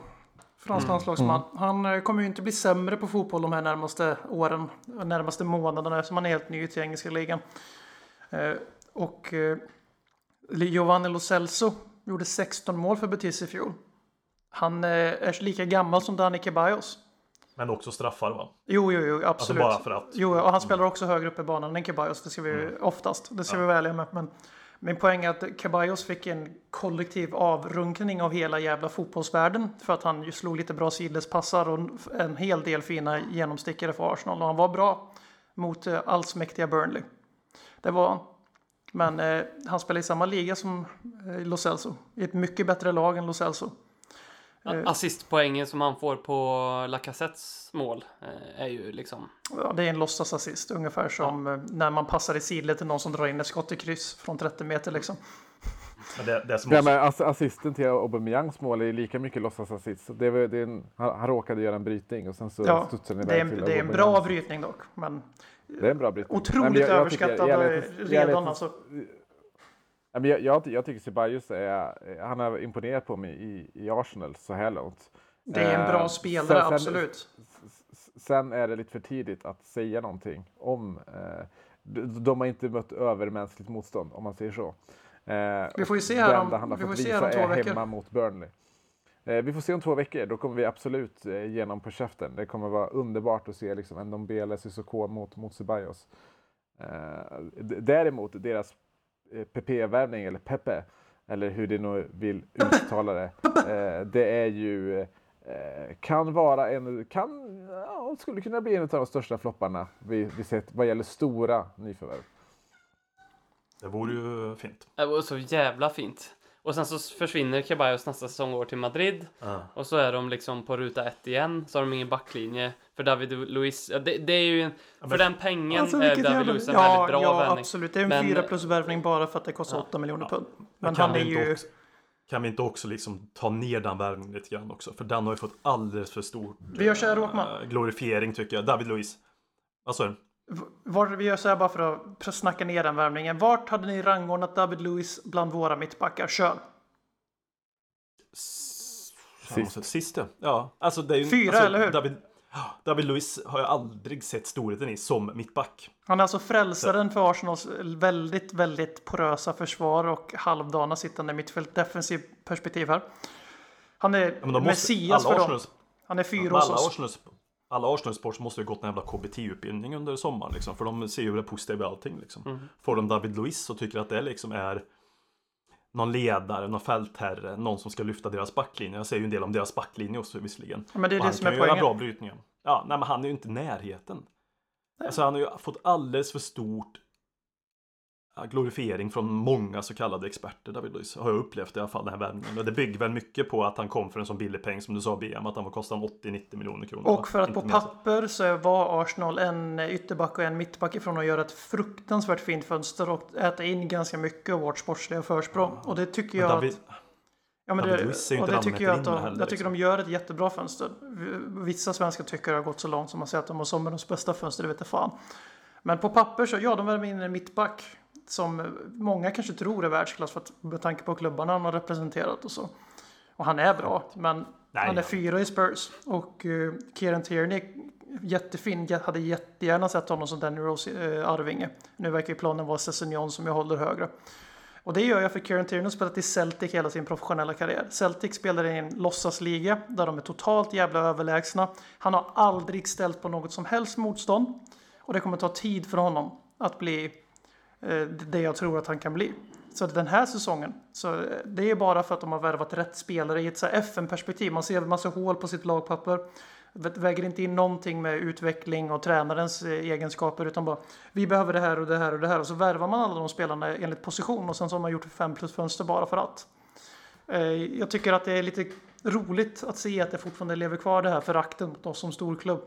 Fransk mm. landslagsman. Mm. Han eh, kommer ju inte bli sämre på fotboll de här närmaste åren, närmaste månaderna eftersom han är helt ny till engelska ligan. Eh, och eh, Giovanni Lo Celso gjorde 16 mål för Betis i fjol. Han är lika gammal som Dani Ceballos. Men också straffar va? Jo, jo, jo absolut. Alltså bara för att. Jo, och han spelar också högre upp i banan än Ceballos. Det ska vi mm. oftast. Det ska ja. vi välja med. Men min poäng är att Ceballos fick en kollektiv avrunkning av hela jävla fotbollsvärlden för att han ju slog lite bra sidledspassar och en hel del fina genomstickare för Arsenal och han var bra mot eh, allsmäktiga Burnley. Det var han. Men eh, han spelar i samma liga som eh, Lo Celso. I ett mycket bättre lag än Lo Celso. Eh, Assistpoängen som han får på Lacazettes mål eh, är ju liksom... Ja, det är en låtsasassist. Ungefär som ja. Eh, när man passar i sidled till någon som drar in ett skott i kryss från 30 meter liksom. Det, det som ja, men assisten till Aubameyangs mål är lika mycket låtsasassist. Det är, det är en, han, han råkade göra en brytning och sen så ja, studsade den iväg till Det är en bra brytning dock. Men det är en bra brytning. Otroligt Nej, jag, överskattad jag, jag, redan alltså. Jag, jag, jag tycker Ceballos är, han har imponerat på mig i, i Arsenal så här långt. Det är en bra Eh, spelare, sen- sen- absolut. Sen är det lite för tidigt att säga någonting om... Eh, de, har inte mött övermänskligt motstånd, om man säger så. Eh, Vi får ju se här om- vi får se här om två veckor. hemma mot Burnley. Eh, vi får se om två veckor, då kommer vi absolut eh, ge honom på käften. Det kommer vara underbart att se liksom, en Ndombele Sissoko mot, mot Ceballos. Eh, däremot, deras eh, PP-värvning, eller Pepe, eller hur det nu vill uttala det, eh, det är ju eh, kan vara en, kan, ja, skulle kunna bli en av de största flopparna vi, vi sett vad gäller stora nyförvärv. Det vore ju fint. Det var så jävla fint. Och sen så försvinner Ceballos nästa säsong går till Madrid. Ja. Och så är de liksom på ruta ett igen. Så har de ingen backlinje. För David Luiz, ja, det, det är ju en, för den pengen Alltså, är David jävla- Luiz en ja, väldigt bra ja, värvning. absolut. Det är en Men- fyra plus värvning bara för att det kostar 8 miljoner pund. Men kan han är vi inte ju... också, kan vi inte också liksom ta ner den värvningen lite grann också? För den har ju fått alldeles för stor Vi gör så här, Åkman. eh, glorifiering tycker jag. David Luiz. Vad sa du? Var, vi gör så här bara för att snacka ner den värvningen. Vart hade ni rangordnat David Lewis bland våra mittbackar? Kör! Sist. Sist ja. Alltså, det är ju, Fyra, alltså, eller hur? David, David Luiz har jag aldrig sett storheten i som mittback. Han är alltså frälsaren för Arsenals väldigt, väldigt porösa försvar och halvdana sittande mittfält. Defensiv perspektiv här. Han är Ja, måste, Messias alla för dem. Arsenals- Han är fyra hos alla oss. Arsenals, alla Arsenal sports måste ju gått en jävla KBT-utbildning under sommaren liksom, För de ser ju det positiva i allting liksom. Mm. Får de David Luiz så tycker att det liksom är någon ledare, någon fältherre, någon som ska lyfta deras backlinje. Jag säger ju en del om deras backlinje också visserligen. Men det är Och det han som kan är ju göra poängen. bra brytningar. Ja, nej men han är ju inte i närheten. Alltså han har ju fått alldeles för stort glorifiering från många så kallade experter, David Luiz. Har jag upplevt i alla fall den här värvningen. Och det bygger väl mycket på att han kom för en sån billig peng som du sa BM, att han var kostade 80-90 miljoner kronor. Och för att på papper så var Arsenal en ytterback och en mittback ifrån att göra ett fruktansvärt fint fönster och äta in ganska mycket av vårt sportsliga försprång. Och det tycker jag David, att... Ja, men David det, Luiz är ju och inte det den tycker jag att de, heller, jag tycker liksom. de gör ett jättebra fönster. Vissa svenska tycker det har gått så långt som man säger att de har sommarens bästa fönster, det vet jag fan. Men på papper så, ja, de värmer in en mittback som många kanske tror är världsklass för att, med tanke på klubbarna han har representerat och så. Och han är bra, men Nej, han är fyra i Spurs. Och uh, Kieran Tierney, jättefin, jag hade jättegärna sett honom som Danny Rose uh, Arvinge. Nu verkar ju planen vara Sessignon som jag håller högre. Och det gör jag för Kieran Tierney har spelat i Celtic hela sin professionella karriär. Celtic spelar i en låtsasliga där de är totalt jävla överlägsna. Han har aldrig ställt på något som helst motstånd. Och det kommer ta tid för honom att bli eh, det jag tror att han kan bli. Så den här säsongen, så eh, det är bara för att de har värvat rätt spelare i ett FN-perspektiv. Man ser en massa hål på sitt lagpapper. Väger inte in någonting med utveckling och tränarens eh, egenskaper utan bara vi behöver det här och det här och det här och så värvar man alla de spelarna enligt position och sen så har man gjort fem plus fönster bara för att. Jag tycker att det är lite roligt att se att det fortfarande lever kvar det här förakten mot oss som storklubb.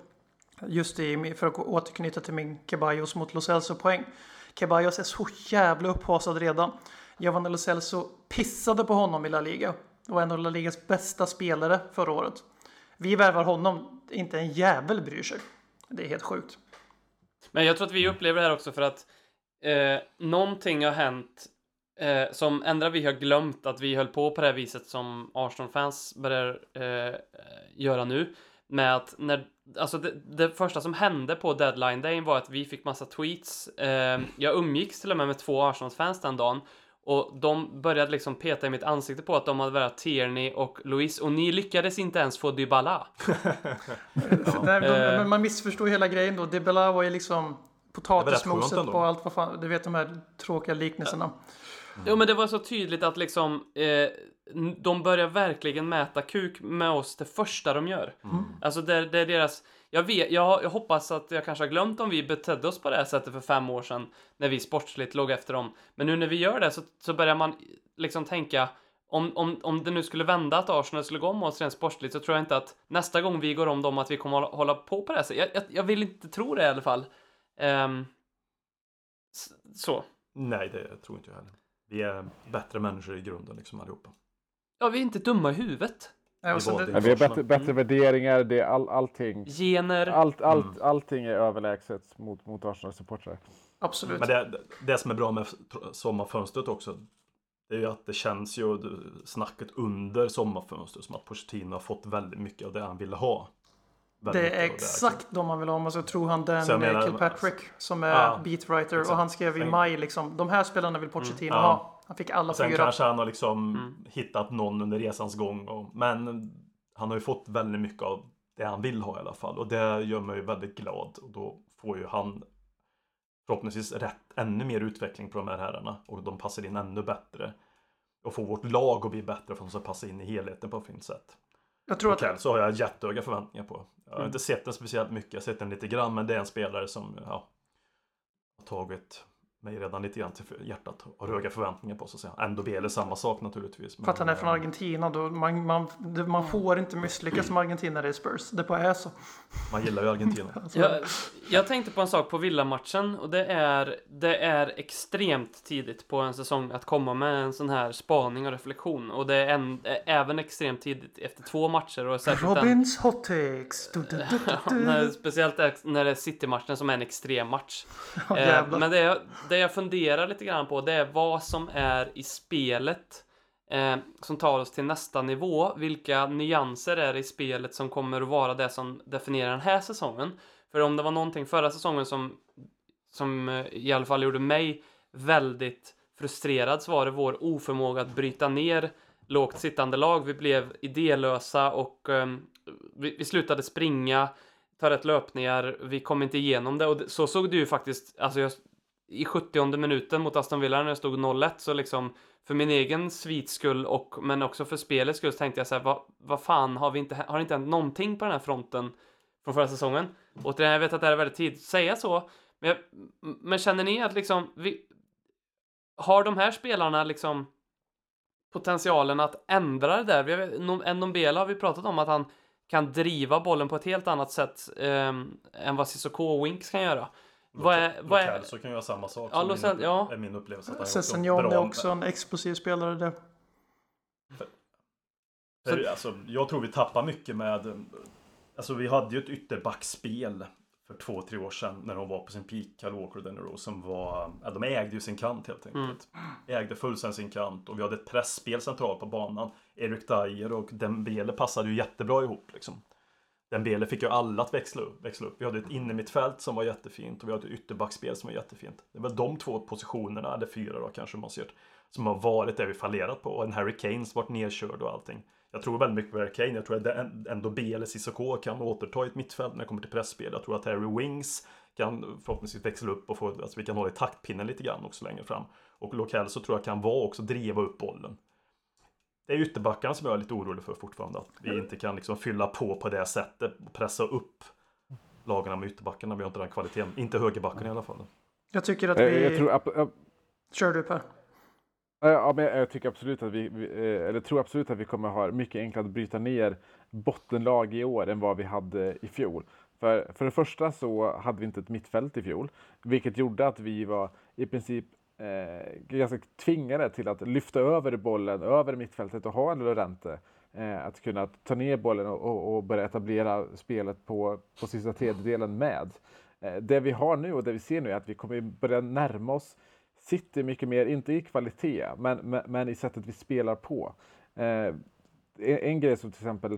Just i, för att återknyta till min Ceballos mot Lo Celso-poäng. Ceballos är så jävla upphasad redan. Giovanni Lo Celso pissade på honom i La Liga. Och en av La Ligas bästa spelare förra året. Vi värvar honom, inte en jävel bryr sig. Det är helt sjukt. Men jag tror att vi upplever det här också för att eh, någonting har hänt eh, som ändrar vi har glömt att vi höll på på det här viset som Arsenal-fans börjar eh, göra nu. Med att när, alltså det, det första som hände på deadline day var att vi fick massa tweets. Eh, jag umgicks till och med med två Arsenal-fans den dagen. Och de började liksom peta i mitt ansikte på att de hade värvat Tierney och Louise och ni lyckades inte ens få Dybala. Nej, de, Eh. men man missförstår hela grejen då. Dybala var ju liksom potatismoset på allt vad fan, du vet de här tråkiga liknelserna. Jo men det var så tydligt att liksom eh, de börjar verkligen mäta kuk med oss det första de gör. Alltså det, det är deras jag, vet, jag, jag hoppas att jag kanske har glömt om vi betedde oss på det här sättet för fem år sedan när vi sportsligt låg efter dem. Men nu när vi gör det så, så börjar man liksom tänka om, om, om det nu skulle vända att Arsenal skulle gå om oss rent sportsligt så tror jag inte att nästa gång vi går om dem att vi kommer att hålla på på det här sättet. Jag, jag, jag vill inte tro det i alla fall. S- så. Nej, det tror inte jag heller. Vi är bättre människor i grunden liksom allihopa. Ja, vi är inte dumma i huvudet. Nej, det, vi har bättre, bättre värderingar, det är all, allting. Gener. Allt, allt, Allting är överlägset mot, mot Arsenal-supportrar. absolut. Men det, det som är bra med sommarfönstret också, det är ju att det känns ju snacket under sommarfönstret som att Pochettino har fått väldigt mycket av det han ville ha. Väldigt Det är exakt de man vill ha. Man ska tro han Så jag Dan menar- Kilpatrick som är Ja, beatwriter och han skrev i maj liksom. De här spelarna vill Pochettino Ja. ha. Han fick alla Sen fyra. kanske han har liksom Mm. hittat någon under resans gång. Och, men han har ju fått väldigt mycket av det han vill ha i alla fall. Och det gör mig väldigt glad. Och då får ju han förhoppningsvis rätt ännu mer utveckling på de här herrarna. Och de passar in ännu bättre. Och får vårt lag att bli bättre för att de ska passa in i helheten på ett fint sätt. Jag tror att Okej, så har jag jättehöga förväntningar på. Jag har Mm. inte sett den speciellt mycket. Jag har sett den lite grann. Men det är en spelare som ja, har tagit mig redan lite grann till hjärtat. Och har höga förväntningar på så att säga. Är samma sak naturligtvis. för att han är från eh, Argentina då. Man, man, man får inte misslyckas som argentinare i Spurs. Det bara är så. Man gillar ju Argentina. Alltså, Jag, jag tänkte på en sak på villamatchen och det är, det är extremt tidigt på en säsong att komma med en sån här spaning och reflektion. Och det är, en, är även extremt tidigt efter två matcher och Robins hot takes. Du, du, du, Ja, du, när, speciellt när det är City-matchen som är en extrem match. Ja, Eh, jävlar. men det jag, det det jag funderar lite grann på det är vad som är i spelet eh, som tar oss till nästa nivå. Vilka nyanser är det i spelet som kommer att vara det som definierar den här säsongen? För om det var någonting förra säsongen som, som eh, i alla fall gjorde mig väldigt frustrerad så var det vår oförmåga att bryta ner lågt sittande lag. Vi blev idélösa och eh, vi, vi slutade springa, ta rätt löpningar, vi kom inte igenom det och det, så såg det ju faktiskt, alltså jag, i 70 minuten mot Aston Villa när det stod 0-1 så liksom för min egen svits skull och men också för spelets skull så tänkte jag så här, vad, vad fan har vi inte, har det inte hänt någonting på den här fronten från förra säsongen? Återigen, jag vet att det här är väldigt tidigt att säga så, men, jag, men känner ni att liksom vi, har de här spelarna liksom potentialen att ändra det där? Vi har, Ndombele har vi pratat om att han kan driva bollen på ett helt annat sätt eh, än vad Cissoko och Winks kan göra. Vad är, vad är, så kan ju göra samma sak. Ja, som Lo Celso- min, ja. är min upplevelse. Att han är Sessignon är också en explosiv spelare. Det. För, alltså, jag tror vi tappar mycket med... Alltså vi hade ju ett ytterbackspel för två, tre år sedan när de var på sin peak, Kyle Walker och Danny Rose, som var... Ja, de ägde ju sin kant helt enkelt. Ägde fullständigt sin kant och vi hade ett pressspel centralt på banan. Erik Dyer och Dembele passade ju jättebra ihop liksom. Dembele fick ju alla att växla upp, växla upp. Vi hade ett innermittfält som var jättefint och vi hade ett ytterbackspel som var jättefint. Det var de två positionerna, eller fyra då kanske man ser, som har varit det vi fallerat på. Och en Harry Kane som varit nedkörd och allting. Jag tror väldigt mycket på Harry Kane. Jag tror att ändå B eller Cissoko kan återta ett mittfält när det kommer till pressspel. Jag tror att Harry Wings kan förhoppningsvis växla upp och få, alltså vi kan hålla i taktpinnen lite grann också längre fram. Och Lokell så tror jag kan vara också driva upp bollen. Det är ytterbackarna som jag är lite orolig för fortfarande. Att vi inte kan liksom fylla på på det sättet och pressa upp lagarna med ytterbackarna. Vi har inte den kvaliteten. Inte högerbackarna i alla fall. Jag tycker att Jag, vi... jag tror, ap- Kör du Per. Ja, Ja, men jag tycker absolut att vi, vi eh, eller tror absolut att vi kommer ha mycket enklare att bryta ner bottenlag i år än vad vi hade i fjol. För, för det första så hade vi inte ett mittfält i fjol, vilket gjorde att vi var i princip eh, ganska tvingade till att lyfta över bollen över mittfältet och ha en Lorente. Eh, att kunna ta ner bollen och, och, och börja etablera spelet på, på sista tredjedelen med. Eh, det vi har nu och det vi ser nu är att vi kommer börja närma oss City mycket mer, inte i kvalitet, men, men, men i sättet vi spelar på. Eh, en, en grej som till exempel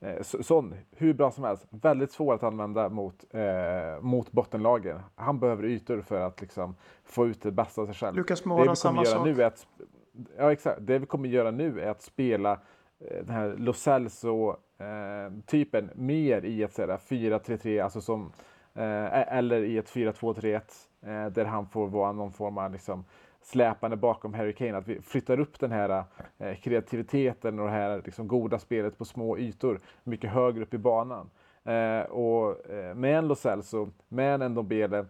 eh, Så- Son, hur bra som helst, väldigt svår att använda mot, eh, mot bottenlagen. Han behöver ytor för att liksom, få ut det bästa av sig själv. Lukas kommer samma sak. nu är att, ja, exakt. Det vi kommer göra nu är att spela eh, den här Lo Celso-typen mer i ett sådär 4-3-3, alltså som, eh, eller i ett 4-2-3-1, eh, där han får vara någon form av liksom, släpande bakom Harry Kane. Att vi flyttar upp den här eh, kreativiteten och det här liksom, goda spelet på små ytor mycket högre upp i banan. Eh, och eh, med en Lo Celso, med en Ndombele,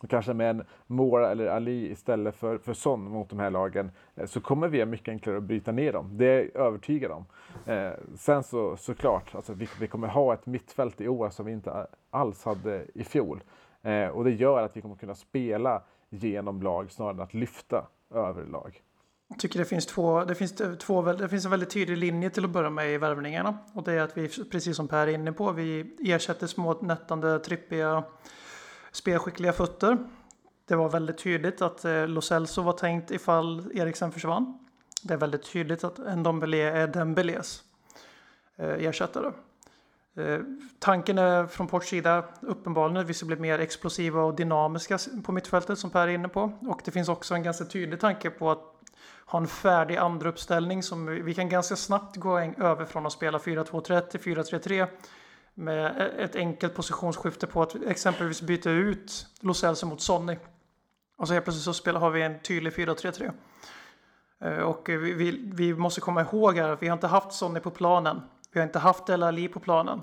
och kanske med en Mora eller Ali istället för, för Son mot de här lagen eh, så kommer vi ha mycket enklare att bryta ner dem. Det är jag övertygad om. Eh, sen så såklart, alltså vi, vi kommer ha ett mittfält i år som vi inte alls hade i fjol. Eh, och det gör att vi kommer kunna spela genom lag snarare än att lyfta över lag. Jag tycker det finns två, det finns två, det finns en väldigt tydlig linje till att börja med i värvningarna. Och det är att vi, precis som Per är inne på, vi ersätter små nättande, trippiga, spelskickliga fötter. Det var väldigt tydligt att eh, Lo Celso var tänkt ifall Eriksen försvann. det är väldigt tydligt att Ndombele är Dembeles eh, ersättare. Eh, tanken är från Ports sida uppenbarligen att vi ska bli mer explosiva och dynamiska på mittfältet som Per är inne på. Och det finns också en ganska tydlig tanke på att ha en färdig andra uppställning som vi kan ganska snabbt gå över från att spela 4-2-3 till 4-3-3 med e- ett enkelt positionsskifte på att exempelvis byta ut Lo mot Sonny. Och så helt plötsligt så spelar, har vi en tydlig 4-3-3. Eh, och vi, vi, vi måste komma ihåg här att vi har inte haft Sonny på planen. Vi har inte haft Dela Ali på planen.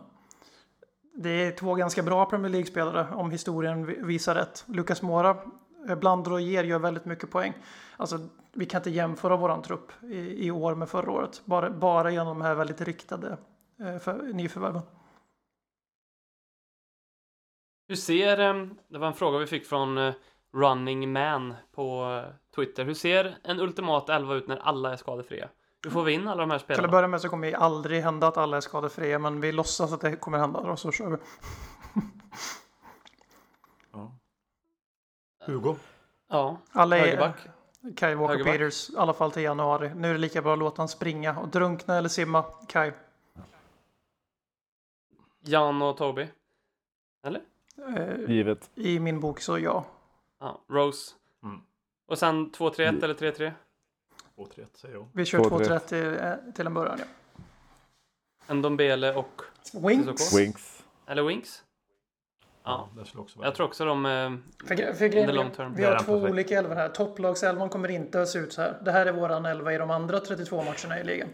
Det är två ganska bra Premier League-spelare om historien visar rätt. Lucas Mora, eh, blandar och ger gör väldigt mycket poäng. Alltså, vi kan inte jämföra våran trupp i, i år med förra året. Bara, bara genom de här väldigt riktade eh, för, nyförvärven. Hur ser, eh, det var en fråga vi fick från eh, Running Man på Twitter. Hur ser en ultimat 11 ut när alla är skadefria? Hur får vi in alla de här Till att spelarna? börja med så kommer det aldrig hända att alla är skadefria, men vi låtsas att det kommer hända och så kör vi. Hugo? Ja, Alla är högerback. Kai Walker Högerback. Peters, i alla fall till januari. Nu är det lika bra att låta han springa och drunkna eller simma. Kai. Jan och Toby. Eller? Eh, Givet. I min bok så ja. Ja, Rose. Mm. Och sen 2-3-1 eller 3-3? 2-3 säger jag. Vi kör 2-3. 2-30 till, eh, till en början. Ja. En Dombele och... Winks. Winks. Eller Winks? Ja, det skulle också vara jag tror också de... eh, För, för grejen, long vi, har två perfekt. olika elvor här. Topplagselvan kommer inte att se ut så här. Det här är våran elva i de andra 32 matcherna i ligan.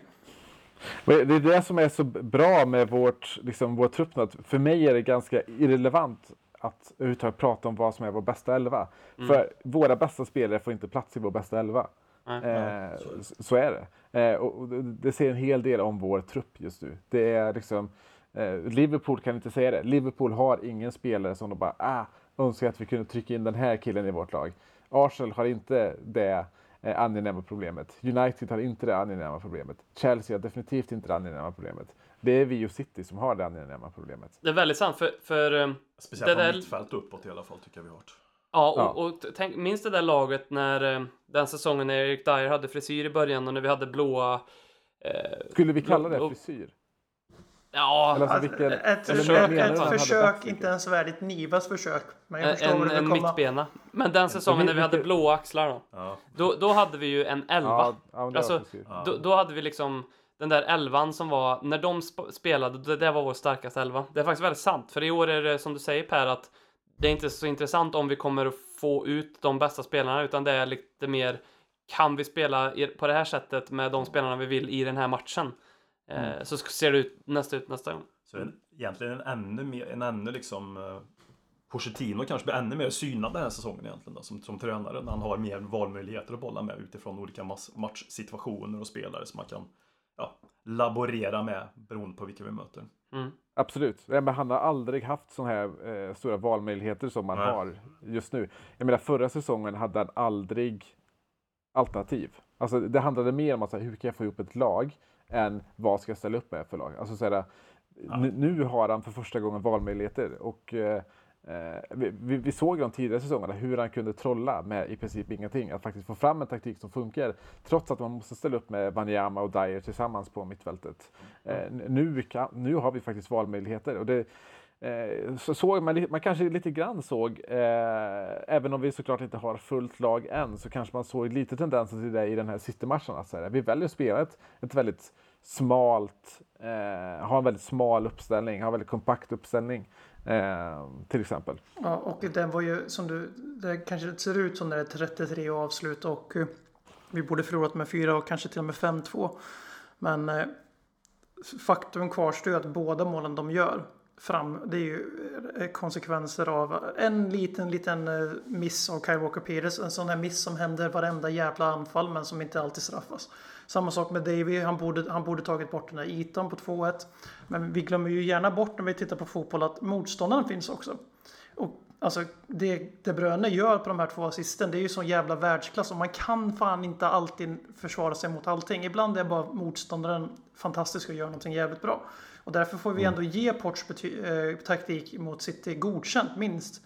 Men Det är det som är så bra med vårt, liksom, vår trupp. För mig är det ganska irrelevant att överhuvudtaget prata om vad som är vår bästa elva. För våra bästa spelare får inte plats i vår bästa elva. Nej. Eh, så, så är det. Eh, och, det- säger en hel del om vår trupp just nu. Det är liksom, eh, Liverpool kan inte säga det. Liverpool har ingen spelare som de bara ah, önskar att vi kunde trycka in den här killen i vårt lag. Arsenal har inte det eh, angenäma problemet. United har inte det angenäma problemet. Chelsea har definitivt inte det angenäma problemet. Det är vi och City som har det angenäma problemet. Det är väldigt sant, för... för eh, Speciellt Det från mittfält uppåt i alla fall tycker jag vi har varit. Ja, och, Ja. och tänk, minns det där laget när eh, den säsongen när Erik Dyer hade frisyr i början och när vi hade blåa... Eh, Skulle vi kalla det blå- frisyr? Ja, alltså, Alltså, vilken, ett eller försök- ett försök, inte ens värdigt Nivas försök. Men jag förstår en, en komma. mittbena. Men den säsongen när vi hade blåa axlar då. Ja. Då, då hade vi ju en elva. Ja, det Alltså. Ja. Då, då hade vi liksom den där elvan som var, när de sp- spelade, det, det var vår starkaste elva. Det är faktiskt väldigt sant, för i år är det som du säger Per, att det är inte så intressant om vi kommer att få ut de bästa spelarna, utan det är lite mer, kan vi spela på det här sättet med de spelarna vi vill i den här matchen? Eh, så sk- ser det ut nästa ut nästa gång. Så en, egentligen en ännu mer, en ännu liksom eh, Pochettino kanske blir ännu mer synad den här säsongen egentligen då, som, som tränare när han har mer valmöjligheter att bolla med utifrån olika matchsituationer och spelare som man kan ja, laborera med beroende på vilka vi möter. Mm. Absolut. Ja, men han har aldrig haft sådana här eh, stora valmöjligheter som man Nej. har just nu. Jag menar förra säsongen hade han aldrig alternativ. Alltså det handlade mer om att säga, hur kan jag få ihop ett lag än vad ska jag ställa upp med för lag. Alltså, så här, nu, nu har han för första gången valmöjligheter och eh, vi, vi, vi såg de tidigare säsongerna hur han kunde trolla med i princip ingenting. Att faktiskt få fram en taktik som funkar trots att man måste ställa upp med Wanyama och Dyer tillsammans på mittfältet. Eh, nu, kan, nu har vi faktiskt valmöjligheter. Och det, eh, så såg man, man kanske lite grann såg, eh, även om vi såklart inte har fullt lag än, så kanske man såg lite tendenser till det i den här City-matchen. Vi väljer att spela ett, ett väldigt smalt, eh, ha en väldigt smal uppställning, ha en väldigt kompakt uppställning. Eh, till exempel. Ja, och den var ju som du, det kanske ser ut som när det är 33 avslut och eh, vi borde förlorat med 4 och kanske till och med 5-2. Men eh, faktum kvarstår ju att båda målen de gör fram, det är ju eh, konsekvenser av en liten, liten eh, miss av Kyle Walker Peters. En sån här miss som händer varenda jävla anfall men som inte alltid straffas. Samma sak med Davy, han borde, han borde tagit bort den där ytan på 2-1. Men vi glömmer ju gärna bort när vi tittar på fotboll att motståndaren finns också. Och alltså det De Bruyne gör på de här två assisten, det är ju sån jävla världsklass och man kan fan inte alltid försvara sig mot allting. Ibland är bara motståndaren fantastisk och gör någonting jävligt bra. Och därför får vi ändå ge Ports eh, taktik mot City godkänt minst.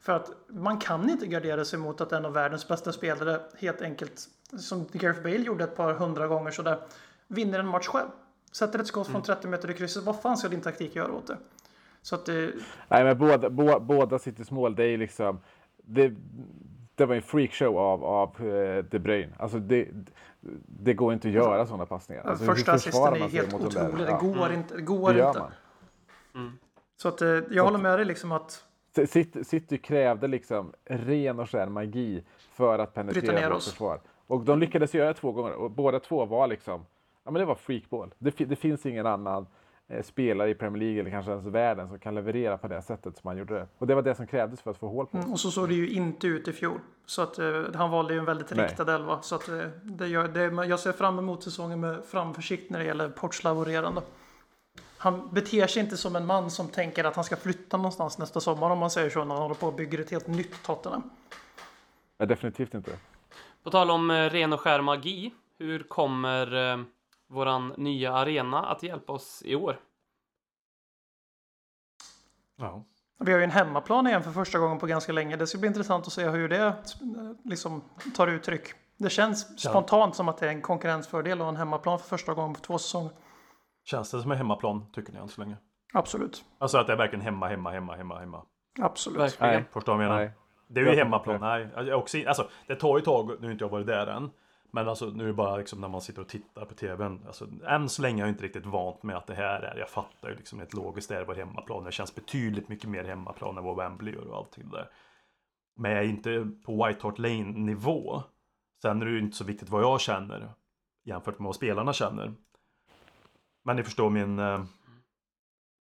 För att man kan inte gardera sig mot att en av världens bästa spelare helt enkelt som Gareth Bale gjorde ett par hundra gånger sådär, vinner en match själv. Sätter ett skott från 30 meter i krysset. Vad fan ska din taktik göra åt det? Så att det, Nej, men båda, båda, båda Citys mål, det är liksom... Det, det var en freakshow av, av eh, De Bruyne. Alltså det, det går inte att göra sådana passningar. Alltså, första assisten är helt otrolig. Det går inte. Det går det gör inte. man. Så att eh, jag håller med dig liksom att City, City krävde liksom ren och skär magi för att penetrera vårt oss. försvar. Och de lyckades göra det två gånger och båda två var liksom, ja men det var freakball. Det, det finns ingen annan eh, spelare i Premier League eller kanske ens världen som kan leverera på det sättet som han gjorde det. Och det var det som krävdes för att få hål på oss. Och så såg det ju inte ut i fjol. Så att eh, han valde ju en väldigt Nej. riktad elva. Så att eh, det gör, det, jag ser fram emot säsongen med framförsikt när det gäller Ports laborerande. Han beter sig inte som en man som tänker att han ska flytta någonstans nästa sommar om man säger så när han håller på och bygger ett helt nytt Tottenham. Nej, definitivt inte. På tal om eh, ren och skär magi, hur kommer eh, våran nya arena att hjälpa oss i år? Ja. Vi har ju en hemmaplan igen för första gången på ganska länge. Det ska bli intressant att se hur det eh, liksom tar uttryck. Det känns spontant som att det är en konkurrensfördel och en hemmaplan för första gången på två säsonger. Känns det som en hemmaplan tycker ni än så länge? Absolut. Alltså att det är verkligen hemma, hemma, hemma, hemma, hemma. Absolut. Verkligen. Nej, Förstår du vad jag menar? Det är ju hemmaplan, nej. Jag är också, alltså, det tar ju ett tag, nu har inte jag varit där än. Men alltså nu är det bara liksom när man sitter och tittar på tvn. Alltså, än så länge är jag inte riktigt vant med att det här är. Jag fattar ju liksom ett logiskt det är vår hemmaplan. Det känns betydligt mycket mer hemmaplan än vad Wembley gör och allting där. Men jag är inte på White Hart Lane nivå. Sen är det ju inte så viktigt vad jag känner jämfört med vad spelarna känner. Men ni förstår min...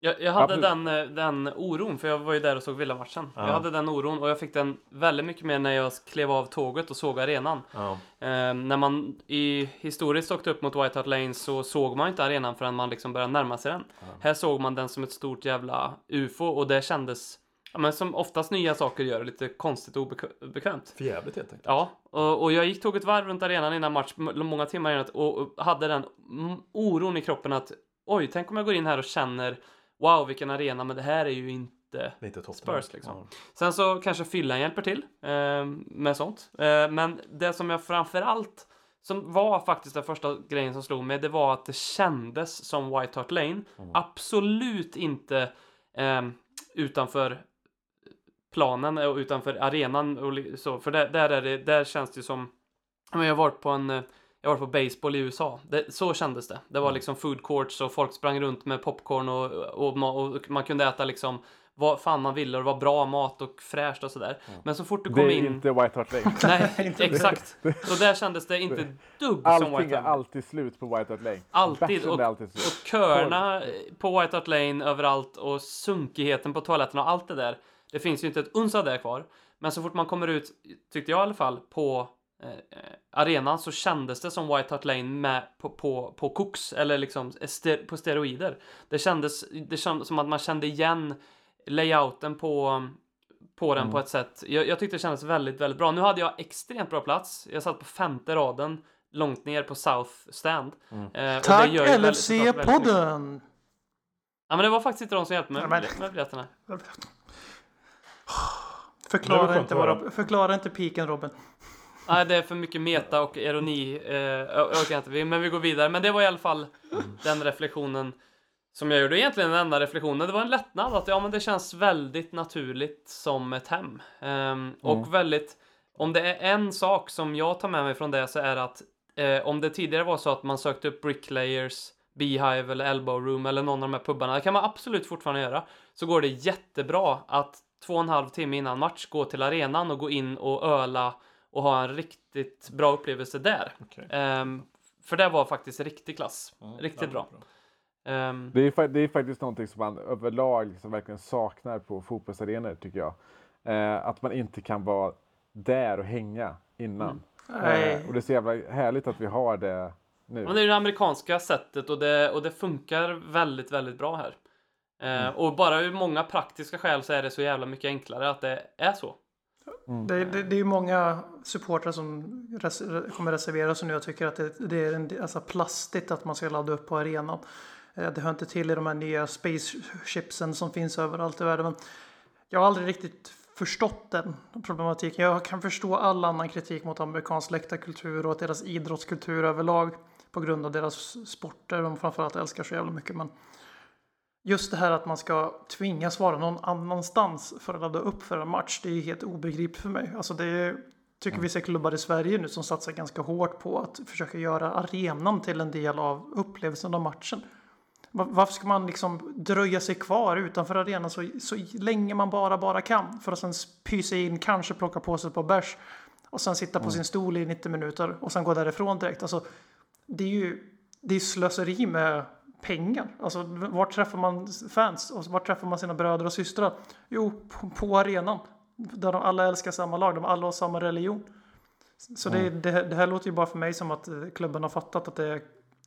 Jag, jag hade den, eh, den oron, för jag var ju där och såg Villa-matchen. Ja. Jag hade den oron och jag fick den väldigt mycket mer när jag klev av tåget och såg arenan. Ja, Eh, när man i historiskt åkte upp mot White Hart Lane så såg man inte arenan förrän man liksom började närma sig den. Här såg man den som ett stort jävla UFO och det kändes, ja, men som oftast nya saker gör, lite konstigt och obekvämt. för jävligt helt enkelt. Ja, och, och jag gick tog ett varv runt arenan innan match, många timmar innan, och, och hade den oron i kroppen att oj, tänk om jag går in här och känner wow, vilken arena, men det här är ju inte Lite. Spurs, liksom. Ja. Sen så kanske fyllan hjälper till eh, med sånt. Eh, men det som jag framför allt som var faktiskt den första grejen som slog mig, det var att det kändes som White Hart Lane. Absolut inte eh, utanför planen och utanför arenan och så. För där, där, är det, där känns det som... Jag har varit på en... Jag varit på baseball i USA. Det, så kändes det. Det var liksom food courts och folk sprang runt med popcorn och, och, och man kunde äta liksom vad fan man ville och det var bra mat och fräscht och sådär. Men så fort du Det kom är in... inte White Hart Lane. Nej, exakt. Så där kändes det inte dugg som Allting White är Hart Lane. alltid slut på White Hart Lane. Alltid. Och, är alltid och köerna på White Hart Lane överallt och sunkigheten på toaletterna och allt det där. Det finns ju inte ett uns av det kvar. Men så fort man kommer ut, tyckte jag i alla fall, på arenan så kändes det som White Hart Lane med på, på, på koks eller liksom ster, på steroider. Det kändes, det kändes som att man kände igen layouten på på den på ett sätt. Jag, jag tyckte det kändes väldigt, väldigt bra. Nu hade jag extremt bra plats. Jag satt på femte raden långt ner på South Stand. Eh, och det Tack. LFC-podden! Ja, men det var faktiskt inte de som hjälpte mig med, men- med biljetterna. Det Förklara inte, våra, förklara inte piken Robin. Nej, det är för mycket meta och ironi. Eh, jag inte, men vi går vidare. Men det var i alla fall den reflektionen som jag gjorde. Egentligen den enda reflektionen. Det var en lättnad att ja, men det känns väldigt naturligt som ett hem. Ehm, Och väldigt, om det är en sak som jag tar med mig från det så är att eh, om det tidigare var så att man sökte upp Bricklayers, Beehive eller Elbow Room eller någon av de här pubbarna, det kan man absolut fortfarande göra, så går det jättebra att två och en halv timme innan match gå till arenan och gå in och öla och ha en riktigt bra upplevelse där. Okej. Ehm, för det var faktiskt riktig klass. Riktigt Ja, bra. Ehm, Det är, det är faktiskt någonting som man överlag liksom verkligen saknar på fotbollsarenor tycker jag. Eh, att man inte kan vara där och hänga innan. Nej. Eh, och det är så jävla härligt att vi har det nu. Men det är det amerikanska sättet och det, och det funkar väldigt, väldigt bra här. Eh, Och bara ur många praktiska skäl så är det så jävla mycket enklare att det är så. Mm. Det, det, det är ju många supportrar som res, kommer reservera sig nu och tycker att det, det är en, alltså plastigt att man ska ladda upp på arenan. Eh, det hör inte till i de här nya spaceshipsen som finns överallt i världen. Men jag har aldrig riktigt förstått den problematiken. Jag kan förstå all annan kritik mot amerikansk läktarkultur och deras idrottskultur överlag på grund av deras sporter de framförallt älskar så jävla mycket. Men just det här att man ska tvingas vara någon annanstans för att ladda upp för en match, det är helt obegripligt för mig. Alltså det tycker vi ser klubbar i Sverige nu som satsar ganska hårt på att försöka göra arenan till en del av upplevelsen av matchen. Va- Varför ska man liksom dröja sig kvar utanför arenan så, så länge man bara, bara kan för att sen pysa in, kanske plocka på sig ett par bärs och sen sitta på sin stol i 90 minuter och sen gå därifrån direkt. Alltså, det är ju det är slöseri med pengar. Alltså, vart träffar man fans och vart träffar man sina bröder och systrar? Jo, på, på arenan. Där de alla älskar samma lag, de alla har samma religion. Så det, det, det här låter ju bara för mig som att eh, klubben har fattat att det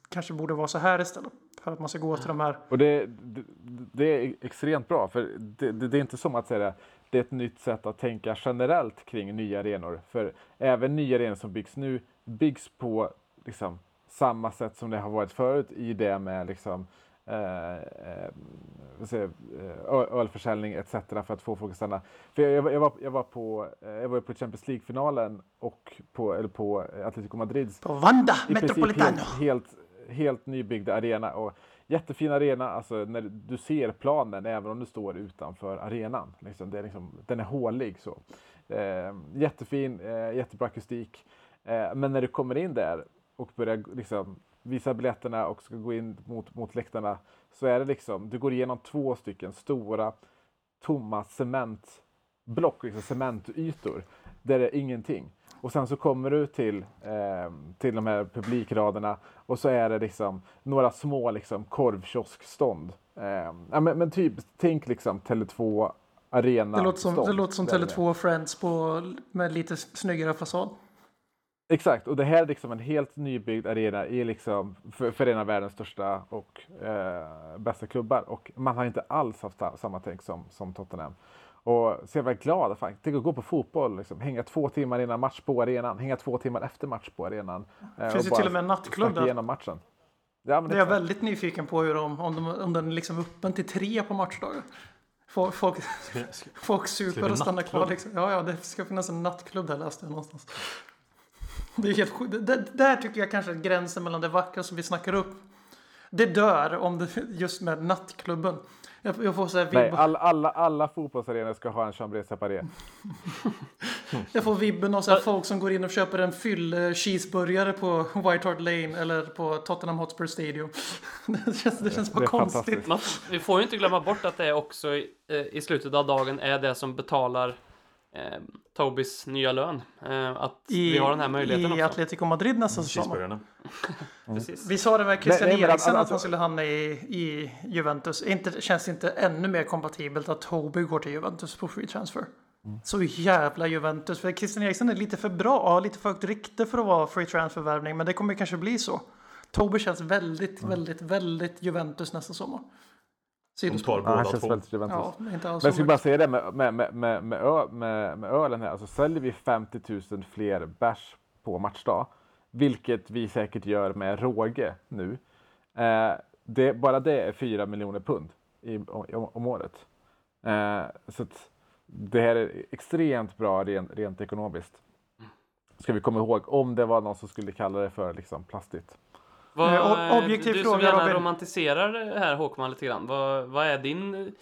kanske borde vara så här istället. För att man ska gå till de här. Och det, det, det är extremt bra, för det, det, det är inte som att säga det är ett nytt sätt att tänka generellt kring nya arenor. För även nya arenor som byggs nu byggs på liksom, samma sätt som det har varit förut i det med liksom, eh, eh, eh, ölförsäljning etc. för att få folk att stanna. För jag, jag, var- jag, var, jag var på, eh, jag var på Champions League-finalen och på, eller på Atletico Madrids På Vanda i Metropolitano. helt, helt, helt nybyggd arena. Och jättefin arena, alltså när du ser planen även om du står utanför arenan. Liksom, det är liksom, den är hålig så. Eh, jättefin, eh, jättebra akustik. Eh, men när du kommer in där och börjar liksom, visa biljetterna och ska gå in mot, mot läktarna så är det liksom, du går igenom två stycken stora tomma cementblock, liksom cementytor, där det är ingenting. Och sen så kommer du till, eh, till de här publikraderna och så är det liksom några små liksom korvkioskstånd. Eh, ja, men, men typ, tänk liksom Tele2 Arena. Det låter som, det stånd. låter som Där det är. Tele2 Friends på, med lite snyggare fasad. Exakt, och det här är liksom en helt nybyggd arena i liksom för, för en av världens största och eh, bästa klubbar. Och man har inte alls haft sa- samma tänk som, som Tottenham. Och så jag var glad. Fan. Tänk att gå på fotboll, liksom. hänga två timmar innan match på arenan, hänga två timmar efter match på arenan. Eh, finns ju till och med en nattklubb där. igenom matchen. Ja, men Det är jag väldigt nyfiken på hur de, om, de, om den är liksom öppen till tre på matchdagar. Folk, folk, folk super och stannar kvar. Liksom. Ja, ja, det ska finnas en nattklubb där läste jag någonstans. Det är helt sjukt. Det- det- Där tycker jag kanske att gränsen mellan det vackra som vi snackar upp. Det dör om det just med nattklubben. Jag, jag får så här Nej, vibb, alla, alla, alla fotbollsarenor ska ha en chambre separé. jag får vibben av så här folk som går in och köper en fyll eh, cheeseburgare på White Hart Lane eller på Tottenham Hotspur Stadium. Det känns, det känns bara Det konstigt. Man, vi får ju inte glömma bort att det också i, eh, i slutet av dagen är det som betalar eh, Tobis nya lön. Eh, att vi har den här möjligheten I också. Atletico Madrid nästa säsong. Cheeseburgarna. Precis. Vi sa det med Christian Nej, nej, men Eriksen alltså- att han skulle hamna i, i Juventus. Inte, känns inte ännu mer kompatibelt att Toby går till Juventus på free transfer? Mm. Så jävla Juventus. För Christian Eriksen är lite för bra, har lite för högt rykte för att vara free transfer-värvning. Men det kommer kanske bli så. Toby känns väldigt, Mm. väldigt, väldigt Juventus nästa sommar. Sidospår. båda han känns två. väldigt. Ja, inte alls Men jag skulle bara säga det med, med, med, med, med, med ölen här. Alltså säljer vi 50 000 fler bärs på matchdag, vilket vi säkert gör med råge nu. Eh, det, bara det är 4 miljoner pund i, om, om året. Eh, så att det här är extremt bra rent, rent ekonomiskt. Ska vi komma ihåg om det var någon som skulle kalla det för liksom plastigt. Vad, Eh, ob- objektiv du fråga, som gärna Robin. romantiserar det här Håkman lite grann. Vad, vad är din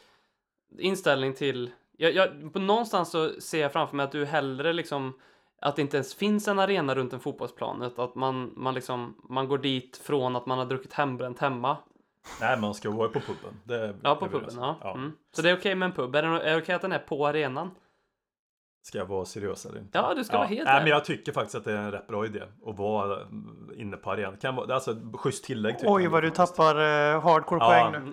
inställning till... Jag, jag, på någonstans så ser jag framför mig att du hellre liksom att det inte ens finns en arena runt en fotbollsplan. Att man, man, liksom, man går dit från att man har druckit hembränt hemma. Nej, man ska vara på puben. Det Ja, på puben. det. Ja. Mm. Så det är okej med en pub. Är det, är det okej att den är på arenan? Ska jag vara seriös eller inte? Ja, du ska vara helt Nej, men jag tycker faktiskt att det är en rätt bra idé att vara mm, inne på arenan. Kan vara, alltså ett schysst tillägg. tycker Oj, jag vad du faktiskt. tappar eh, hardcore Ja. poäng nu.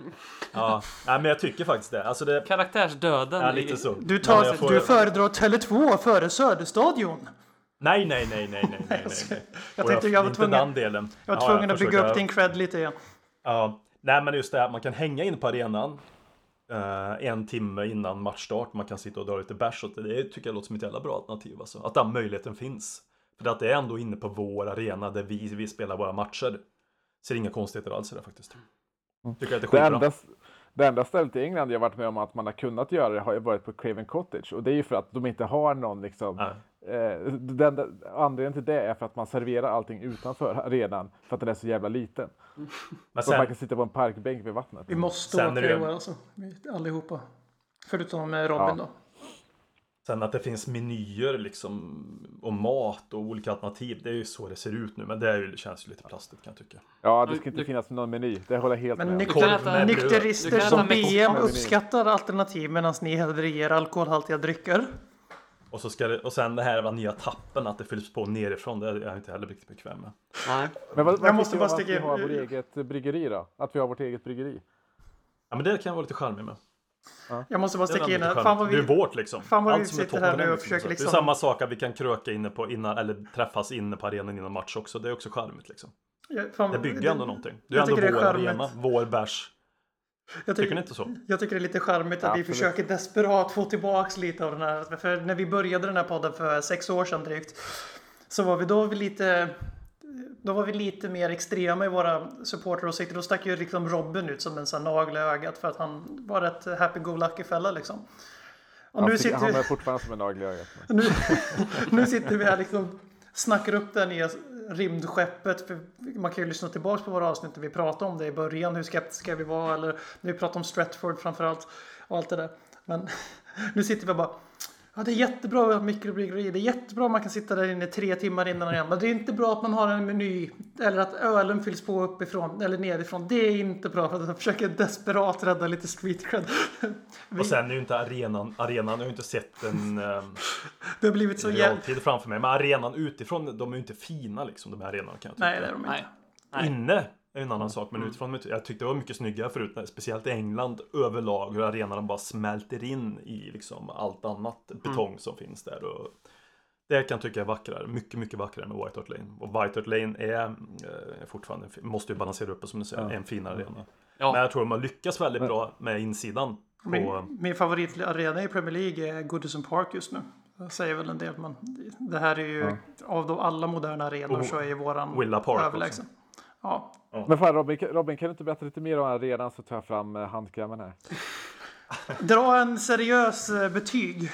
Ja, nej, men jag tycker faktiskt det. Alltså det Karaktärsdöden. ja, lite så. Du, tar, jag får- du föredrar Tele2 före Söderstadion. Nej, nej, nej, nej, nej, nej, nej. Jag tänkte jag var inte tvungen, den delen. jag var Ja, tvungen att bygga försöker- upp din cred lite igen. Ja, nej men just det här, man kan hänga in på arenan eh, en timme innan matchstart. Man kan sitta och dra lite bärs. och Det tycker jag låter som ett jävla bra alternativ. Alltså. Att den möjligheten finns. För att det är ändå inne på vår arena där vi, vi spelar våra matcher. Ser inga konstigheter alls i det faktiskt. Tycker att det är Det enda, Det enda stället i England jag varit med om att man har kunnat göra det har ju varit på Craven Cottage och det är ju för att de inte har någon liksom Nej. Eh, den, den, anledningen till det är för att man serverar allting utanför arenan för att den är så jävla liten. Men Så att sen, man kan sitta på en parkbänk vid vattnet. Vi måste åka i år alltså. Allihopa. Förutom eh, Robin Ja. då. sen att det finns menyer liksom och mat och olika alternativ. Det är ju så det ser ut nu. Men det är ju, känns ju lite plastigt kan jag tycka. Ja, det ska inte du- finnas någon meny. Det håller jag helt Men med om. nykter, nykterister som BM uppskattar alternativ medan ni hellre ger alkoholhaltiga drycker. Och, så ska det, och sen det här var nya tappen, att det fylls på nerifrån. Det är jag inte heller riktigt bekväm med. Nej. Men vad, vad Jag måste bara om att vi sticka- har vårt eget bryggeri då? Att vi har vårt eget bryggeri? Ja men det kan jag vara lite charmig med. Jag måste bara är sticka in här. Fan vad Det är vi... vårt liksom. fan vad vi Allt som är sitter här Tottenham nu och liksom. försöker Så Det är liksom- samma sak att vi kan kröka inne på innan, eller träffas inne på arenan innan match också. Det är också charmigt liksom. Ja, fan, Det bygger ändå någonting. Det är ändå vår är arena, vår bärs. Jag Tycker ni inte så? Jag tycker det är lite charmigt att vi Absolut. försöker desperat få tillbaks lite av den här. För när vi började den här podden för sex år sedan drygt. Så var vi då var vi lite. Då var vi lite mer extrema i våra supporteråsikter. Då stack ju liksom Robin ut som en sån nagel i ögat för att han var rätt happy-go-lucky fälla liksom. Och Han, nu fick, han sitter, är fortfarande som en nagel i ögat. nu, nu sitter vi här liksom snackar upp här nya rymdskeppet. Man kan ju lyssna tillbaka på våra avsnitt där vi pratade om det i början. Hur skeptiska vi var. Eller när vi pratade om Stratford framförallt. Och allt det där. Men nu sitter vi bara. Ja, det är jättebra att ha mikrobryggeri. Det är jättebra att man kan sitta där inne tre timmar innan igen. Men det är inte bra att man har en meny. Eller att ölen fylls på uppifrån eller nerifrån. Det är inte bra. För att de försöker desperat rädda lite street cred. Och sen är ju inte arenan, arenan jag har ju inte sett en um, det har blivit så jävla... realtid framför mig. Men arenan utifrån, de är ju inte fina liksom de här arenorna kan jag tycka. Nej, det är de inte. Nej. Nej. Inne är en annan sak, men utifrån, jag tyckte det var mycket snyggare förut, speciellt i England överlag, hur arenan bara smälter in i liksom allt annat betong som finns där. Och det kan jag tycka är vackrare, mycket, mycket vackrare med White Hart Lane. Och White Hart Lane är eh, fortfarande, måste ju balansera upp det som du säger, en finare arena. Ja. Men jag tror de har lyckats väldigt bra med insidan. På, Min, min favoritarena i Premier League är Goodison Park just nu. Jag säger väl en del, men det här är ju av de alla moderna arenor Och så är ju våran Villa Park överlägsen. Ja, Men fan Robin, kan- Robin, kan du inte berätta lite mer om arenan så tar jag fram eh, handkrämen här. dra en seriös eh, betyg.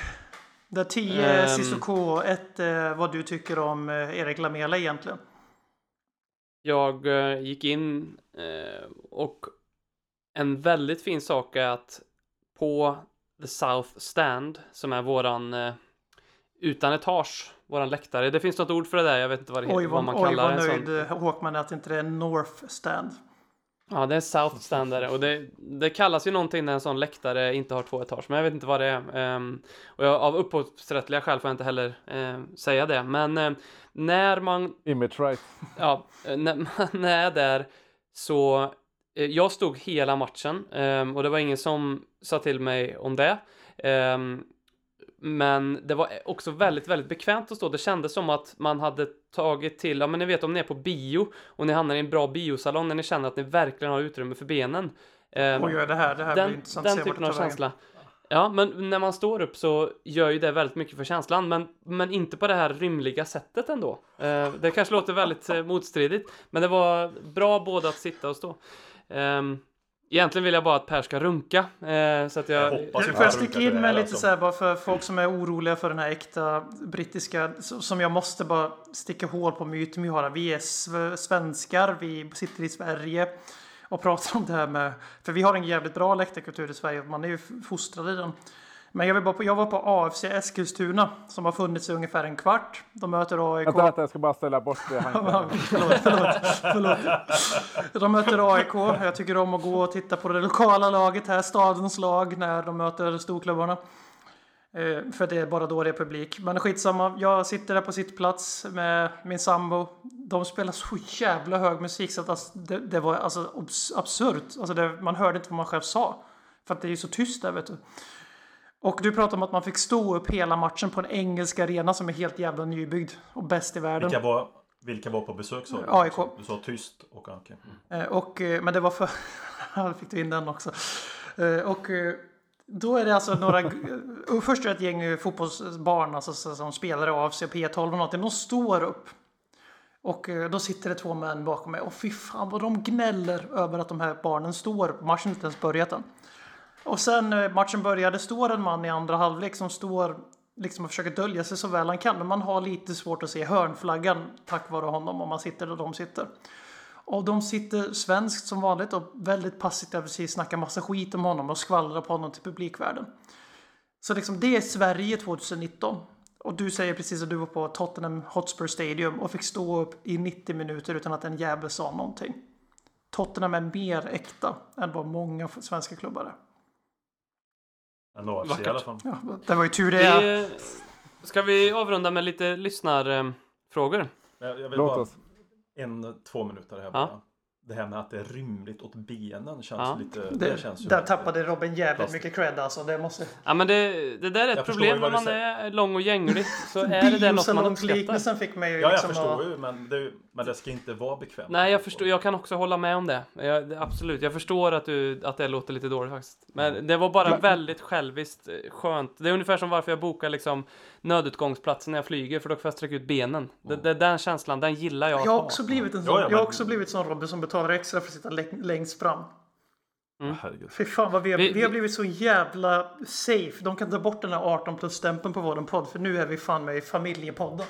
Där 10 Ehm. Sissoko, 1 eh, vad du tycker om Erik Lamela egentligen. Jag gick in och en väldigt fin sak är att på The South Stand, som är våran utan etage, våran läktare. Det finns något ord för det där, jag vet inte vad, det, Oj vad vad, man oj, kallar vad en sån. nöjd eh, Håkman är att inte det är North Stand. Ja, det är South Stand där och det, det kallas ju någonting när en sån läktare inte har två etage, men jag vet inte vad det är. Ehm, och jag, av upphovsrättsliga skäl får jag inte heller ehm, säga det, men ehm, när man Image right. ja, eh, när man är där så jag stod hela matchen ehm, och det var ingen som sa till mig om det. Ehm, men det var också väldigt, väldigt bekvämt att stå. Det kändes som att man hade tagit till, ja men ni vet om ni är på bio och ni hamnar i en bra biosalong när ni känner att ni verkligen har utrymme för benen. Ehm, Oj, det här, det här blir den, intressant den typen av känsla. Ja, men när man står upp så gör ju det väldigt mycket för känslan, men, men inte på det här rymliga sättet ändå. Eh, det kanske låter väldigt eh, motstridigt, men det var bra både att sitta och stå. Ehm, egentligen vill jag bara att Per ska runka, eh, så att jag... Jag hoppas Får jag att sticka in med lite alltså. så här bara för folk som är oroliga för den här äkta brittiska som jag måste bara sticka hål på myten vi har. Vi är sv- svenskar, vi sitter i Sverige och pratar om det här med, för vi har en jävligt bra läktarkultur i Sverige, man är ju fostrad i den. Men jag, vill bara på, jag var på AFC Eskilstuna som har funnits i ungefär en kvart. De möter AIK. Vänta, vänta, jag ska bara ställa bort det förlåt, förlåt, förlåt. De möter AIK. Jag tycker om att gå och titta på det lokala laget här, stadens lag, när de möter storklubbarna. Eh, för det är bara då det är publik. Men skitsamma, jag sitter där på sitt plats med min sambo. De spelar så jävla hög musik så att alltså, det, det var alltså abs- absurt. Alltså det, man hörde inte vad man själv sa. För att det är ju så tyst där vet du. Och du pratar om att man fick stå upp hela matchen på en engelsk arena som är helt jävla nybyggd och bäst i världen. Vilka var, vilka var på besök sa du? AIK. Du sa tyst och okej. Mm. Eh, Och, eh, men det var för... Ja, fick du in den också. Eh, Och då är det alltså några... Först är det ett gäng fotbollsbarn alltså, så- som spelar av sig P12 och någonting. De står upp. Och då sitter det två män bakom mig och fy fan vad de gnäller över att de här barnen står. Matchen har inte ens börjat än. Och sen när matchen började står en man i andra halvlek som står liksom och försöker dölja sig så väl han kan. Men man har lite svårt att se hörnflaggan tack vare honom om man sitter där de sitter. Och de sitter svenskt som vanligt och väldigt passivt precis snackar massa skit om honom och skvallrar på honom till publikvärlden. Så liksom det är Sverige 2019. Och du säger precis att du var på Tottenham Hotspur Stadium och fick stå upp i 90 minuter utan att en jävel sa någonting. Tottenham är mer äkta än vad många svenska klubbar är. En AFC i Vackert. alla fall. Ja, det var ju tur det. är. Vi, ska vi avrunda med lite lyssnarfrågor? Jag, jag vill Låt bara oss. en, två minuter här Ja. bara. Det här med att det är rymligt åt benen känns Ja. lite... Det, Det, känns ju... där tappade Robin jävligt mycket cred alltså. Det måste... Ja men det, det där är ett Jag problem ju om man är lång och gänglig. Så är det där något man uppskattar. Fick mig ju Ja, jag liksom förstår att... ju, men det, men det ska inte vara bekvämt. Nej, jag förstår. Jag kan också hålla med om det. Jag, absolut. Jag förstår att, du, att det låter lite dåligt faktiskt. Men det var bara Men- väldigt själviskt eh, skönt. Det är ungefär som varför jag bokar liksom nödutgångsplatsen när jag flyger, för då får jag sträcka ut benen. Det, det, den känslan, den gillar jag Jag har ha. också blivit en Ja, sån, ja, jag har men- också blivit sån Robin som betalar extra för att sitta läng- längst fram. Ja, Herregud. Fy fan vad vi har, Vi- vi, har vi- blivit så jävla safe. De kan ta bort den här 18 plus-stämpeln på våran podd för nu är vi fan med i familjepodden.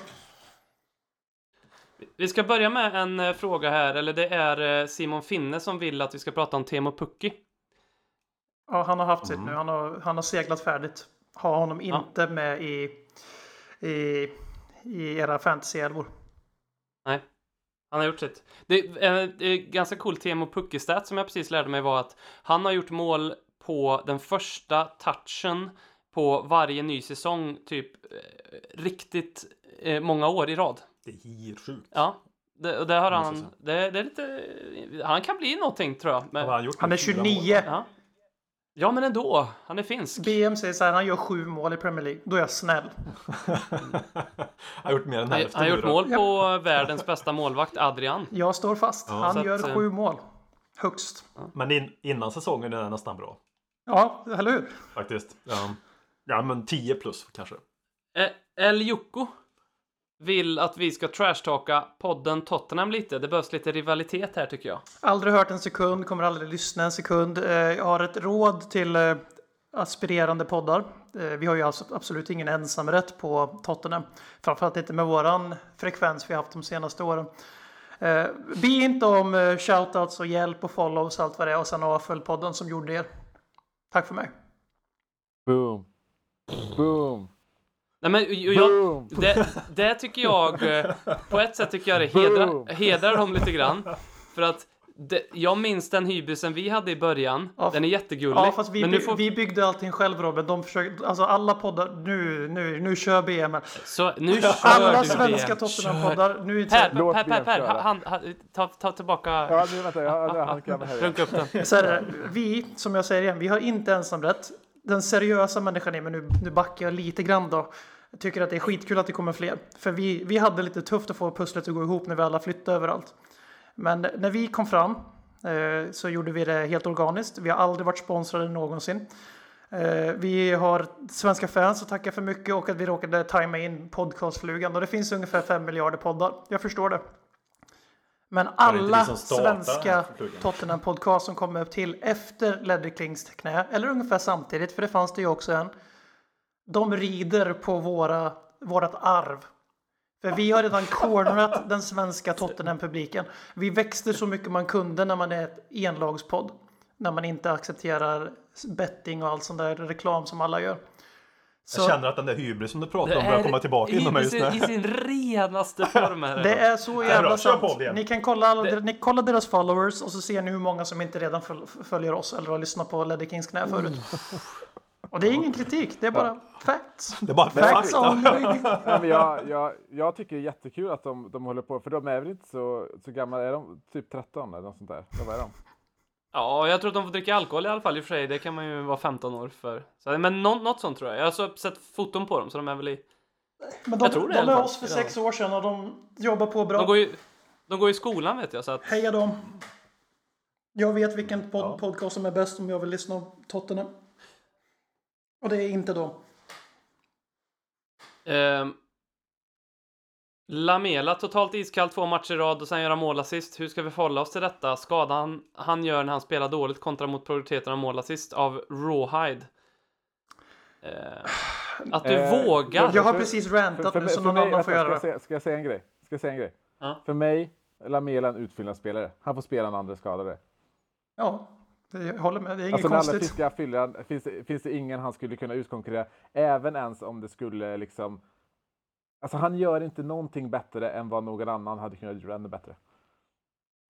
Vi ska börja med en eh, fråga här, eller det är eh, Simon Finne som vill att vi ska prata om Teemu Pukki. Ja, han har haft Mm. sitt nu. Han har, han har seglat färdigt. Ha honom inte med i, i, i era fantasy-älvor. Nej, han har gjort sitt. Det är eh, det är ganska cool Teemu Pukki-stat som jag precis lärde mig var att han har gjort mål på den första touchen på varje ny säsong, typ eh, riktigt eh, många år i rad. Det är helt sjukt. Ja, det, och det har han. Det, det är lite. Han kan bli någonting tror jag. Men, han? Han är Fyra mål? 29. ja. ja, men ändå. Han är finsk. BM säger så här, han gör sju mål i Premier League. Då är jag snäll. han har gjort mer än hälften. han har gjort mål på världens bästa målvakt, Adrian. Jag står fast. Ja, han så att, gör eh, sju mål. Högst. Men in, innan säsongen är det nästan bra. Ja, eller hur? Faktiskt. Ja, ja men 10 plus kanske. Eh, El Jocko vill att vi ska trashtalka podden Tottenham lite. Det behövs lite rivalitet här tycker jag. Aldrig hört en sekund, kommer aldrig lyssna en sekund. Eh, Jag har ett råd till eh, aspirerande poddar. Eh, Vi har ju alltså absolut ingen ensamrätt på Tottenham. Framförallt inte med våran frekvens vi haft de senaste åren. Be inte om shoutouts och hjälp och follows och allt vad det är och sen avfölj podden som gjorde er. Tack för mig. Boom. Boom. Nej men och jag, det, det tycker jag, eh, på ett sätt tycker jag det hedrar, hedrar dem lite grann. För att det, jag minns den hybrisen vi hade i början. Ja, den är jättegullig. Ja, fast vi, men nu får, vi byggde allting själv Robin. De försöker, alltså alla poddar, nu, nu, nu kör BM. så, nu kör Alla du svenska. Tottenham-poddar. Nu är det Per, Per, Per, Per, köra. han, han, ta, ta tillbaka, Ja, nu vänta. Jag, jag, han kan här. runka upp den. Så här, vi, som jag säger igen, vi har inte ensamrätt. Den seriösa människan är, men nu, nu backar jag lite grann då. Jag tycker att det är skitkul att det kommer fler. För vi, vi hade lite tufft att få pusslet att gå ihop när vi alla flyttade överallt. Men när vi kom fram eh, så gjorde vi det helt organiskt. Vi har aldrig varit sponsrade någonsin. Eh, vi har svenska fans att tacka för mycket och att vi råkade tajma in podcastflugan. Och det finns ungefär 5 miljarder poddar. Jag förstår det. Men alla som startar den här svenska flugan? Tottenham podcast som kom upp till efter Ledderklings knä, eller ungefär samtidigt, för det fanns det ju också en. De rider på våra, vårat arv. För vi har redan cornerat den svenska Tottenham-publiken. Vi växte så mycket man kunde när man är ett enlagspodd. När man inte accepterar betting och all sån där reklam som alla gör. Så Jag känner att den där hybris som du pratar om börjar komma tillbaka inom mig just sin, I nu. sin renaste form här. det är så jävla sant. Ni kan kolla, alla, Det- ni kollar deras followers och så ser ni hur många som inte redan föl- följer oss eller har lyssnat på Ledder Kings knä förut. Och det är ingen kritik, det är bara facts. Det är bara Facts fakta. only. men jag, jag, jag tycker det är jättekul att de, de håller på, för de är väl inte så, så gamla, är de typ 13 eller något sånt där? Vad är de? Ja, jag tror att de får dricka alkohol i alla fall i och för sig. Det kan man ju vara 15 år för. Så, men nå, något sånt tror jag. Jag har sett foton på dem så de är väl i... Men de, Jag tror det de är oss för sex år sedan och de jobbar på bra. De går ju, de går i skolan vet jag så att... Heja dem. Jag vet vilken pod Ja. podcast som är bäst om jag vill lyssna på Tottenham. Och det är inte dem. Ehm, Lamela, totalt iskall två matcher i rad och sen göra målassist. Hur ska vi förhålla oss till detta? Skadan han gör när han spelar dåligt kontra mot produktiviteten av målassist av Rawhide. Eh, att du Eh, vågar. Jag har För- precis rantat nu så någon mig- annan får göra ska det. jag, säga, ska jag säga en grej? Ska jag säga en grej? Ja. För mig, Lamela är en utfyllnadsspelare. Han får spela när andra är skadade. Ja, det- håller med. Det är inget Alltså när alla konstigt. fiskar fyllan finns det, finns det ingen han skulle kunna utkonkurrera. Även ens om det skulle liksom... Alltså han gör inte någonting bättre än vad någon annan hade kunnat göra ännu bättre.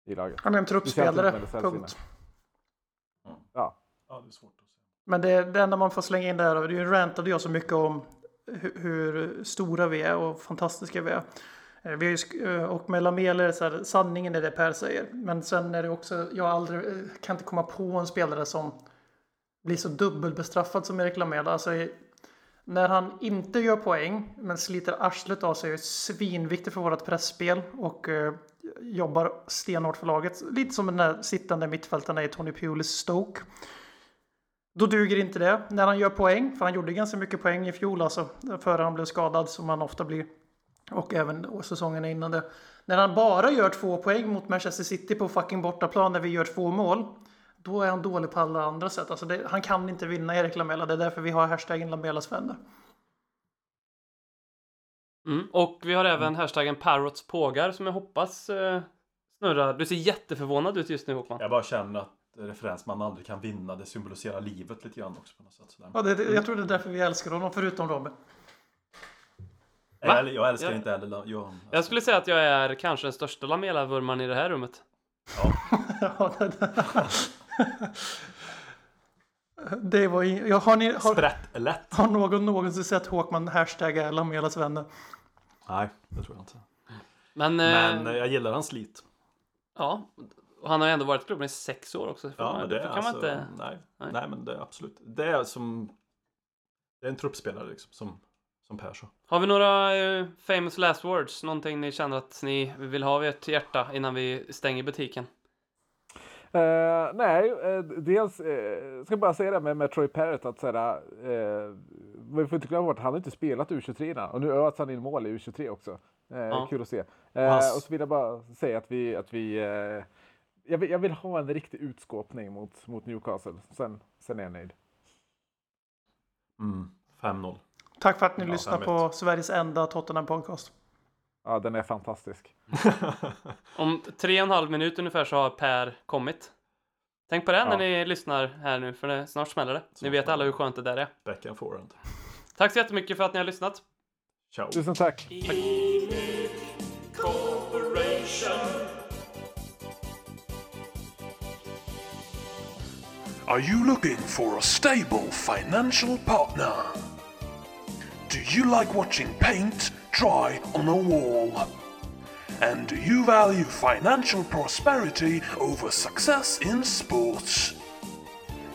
I laget. Han är en truppspelare, punkt. Ja. Ja, det är svårt att säga. Men det, det enda man får slänga in där, och det är ju rantade jag så mycket om hur, hur stora vi är och fantastiska vi är. Eh, Vi ju, eh, och med Lamela är det så här, sanningen är det Per säger. Men sen är det också, jag aldrig, eh, kan inte komma på en spelare som blir så dubbelbestraffad som Erik Lamela. Alltså, när han inte gör poäng men sliter arslet av sig är svinviktigt för vårt pressspel och eh, jobbar stenhårt för laget. Lite som den där sittande mittfältaren i Tony Pulis Stoke. Då duger inte det. När han gör poäng, för han gjorde ganska mycket poäng i fjol alltså, före han blev skadad som han ofta blir. Och även säsongen innan det. När han bara gör två poäng mot Manchester City på fucking bortaplan när vi gör två mål. Då är han dålig på alla andra sätt. Alltså det, han kan inte vinna Erik Lamela. Det är därför vi har hashtaggen Lamelas vänner. Mm. Och vi har även hashtaggen Parrots pågar som jag hoppas eh, snurrar. Du ser jätteförvånad ut just nu Håkman. Jag bara känner att referens man aldrig kan vinna, det symboliserar livet lite grann också på något sätt. Sådär. Ja, det, det, jag tror det är därför vi älskar honom, förutom Robin. Jag, jag älskar Ja. inte heller jag, Jag skulle säga att jag är kanske den största Lamela-vurmaren i det här rummet. Ja, det, det var in, jag, har, ni, har, Sprätt lätt. har någon någonsin sett Håkman hashtagga Lamelas vänner? Nej, det tror jag inte. Men, eh, Men eh, jag gillar hans slit. ja, och han har ju ändå varit i klubben i sex år också. Ja, man- men det är kan alltså, man inte... nej, Nej. nej. men det är absolut. Det är som... Det är en truppspelare liksom, som, som Per sa. Har vi några eh, famous last words? Någonting ni känner att ni vill ha vid ert hjärta innan vi stänger butiken? Eh, nej, eh, dels uh, ska jag bara säga det med, med Troy Parrott att såhär, uh, vi får inte glömma bort att han har inte spelat U23 innan och nu öts han in mål i U23 också. Ja. Kul att se. Och så vill jag bara säga att vi, att vi jag, vill, jag vill ha en riktig utskåpning mot, mot Newcastle. Sen, sen är jag nöjd. Mm, 5-0. Tack för att ni Ja, lyssnar på Sveriges enda Tottenham podcast. Ja, den är fantastisk. Om tre och en halv minut ungefär så har Per kommit. Tänk på det när Ja. ni lyssnar här nu, för det, snart smäller det. Ni Snart vet alla hur skönt det där är. Back and forehand. Tack så jättemycket för att ni har lyssnat. Ciao. Tusen tack! Are you looking for a stable financial partner? Do you like watching paint dry on a wall? And do you value financial prosperity over success in sports?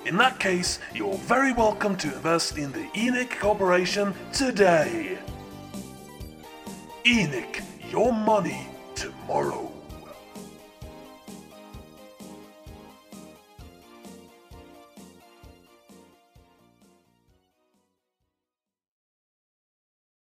In that case, you're very welcome to invest in the ENIC Corporation today. ENIC, your money tomorrow.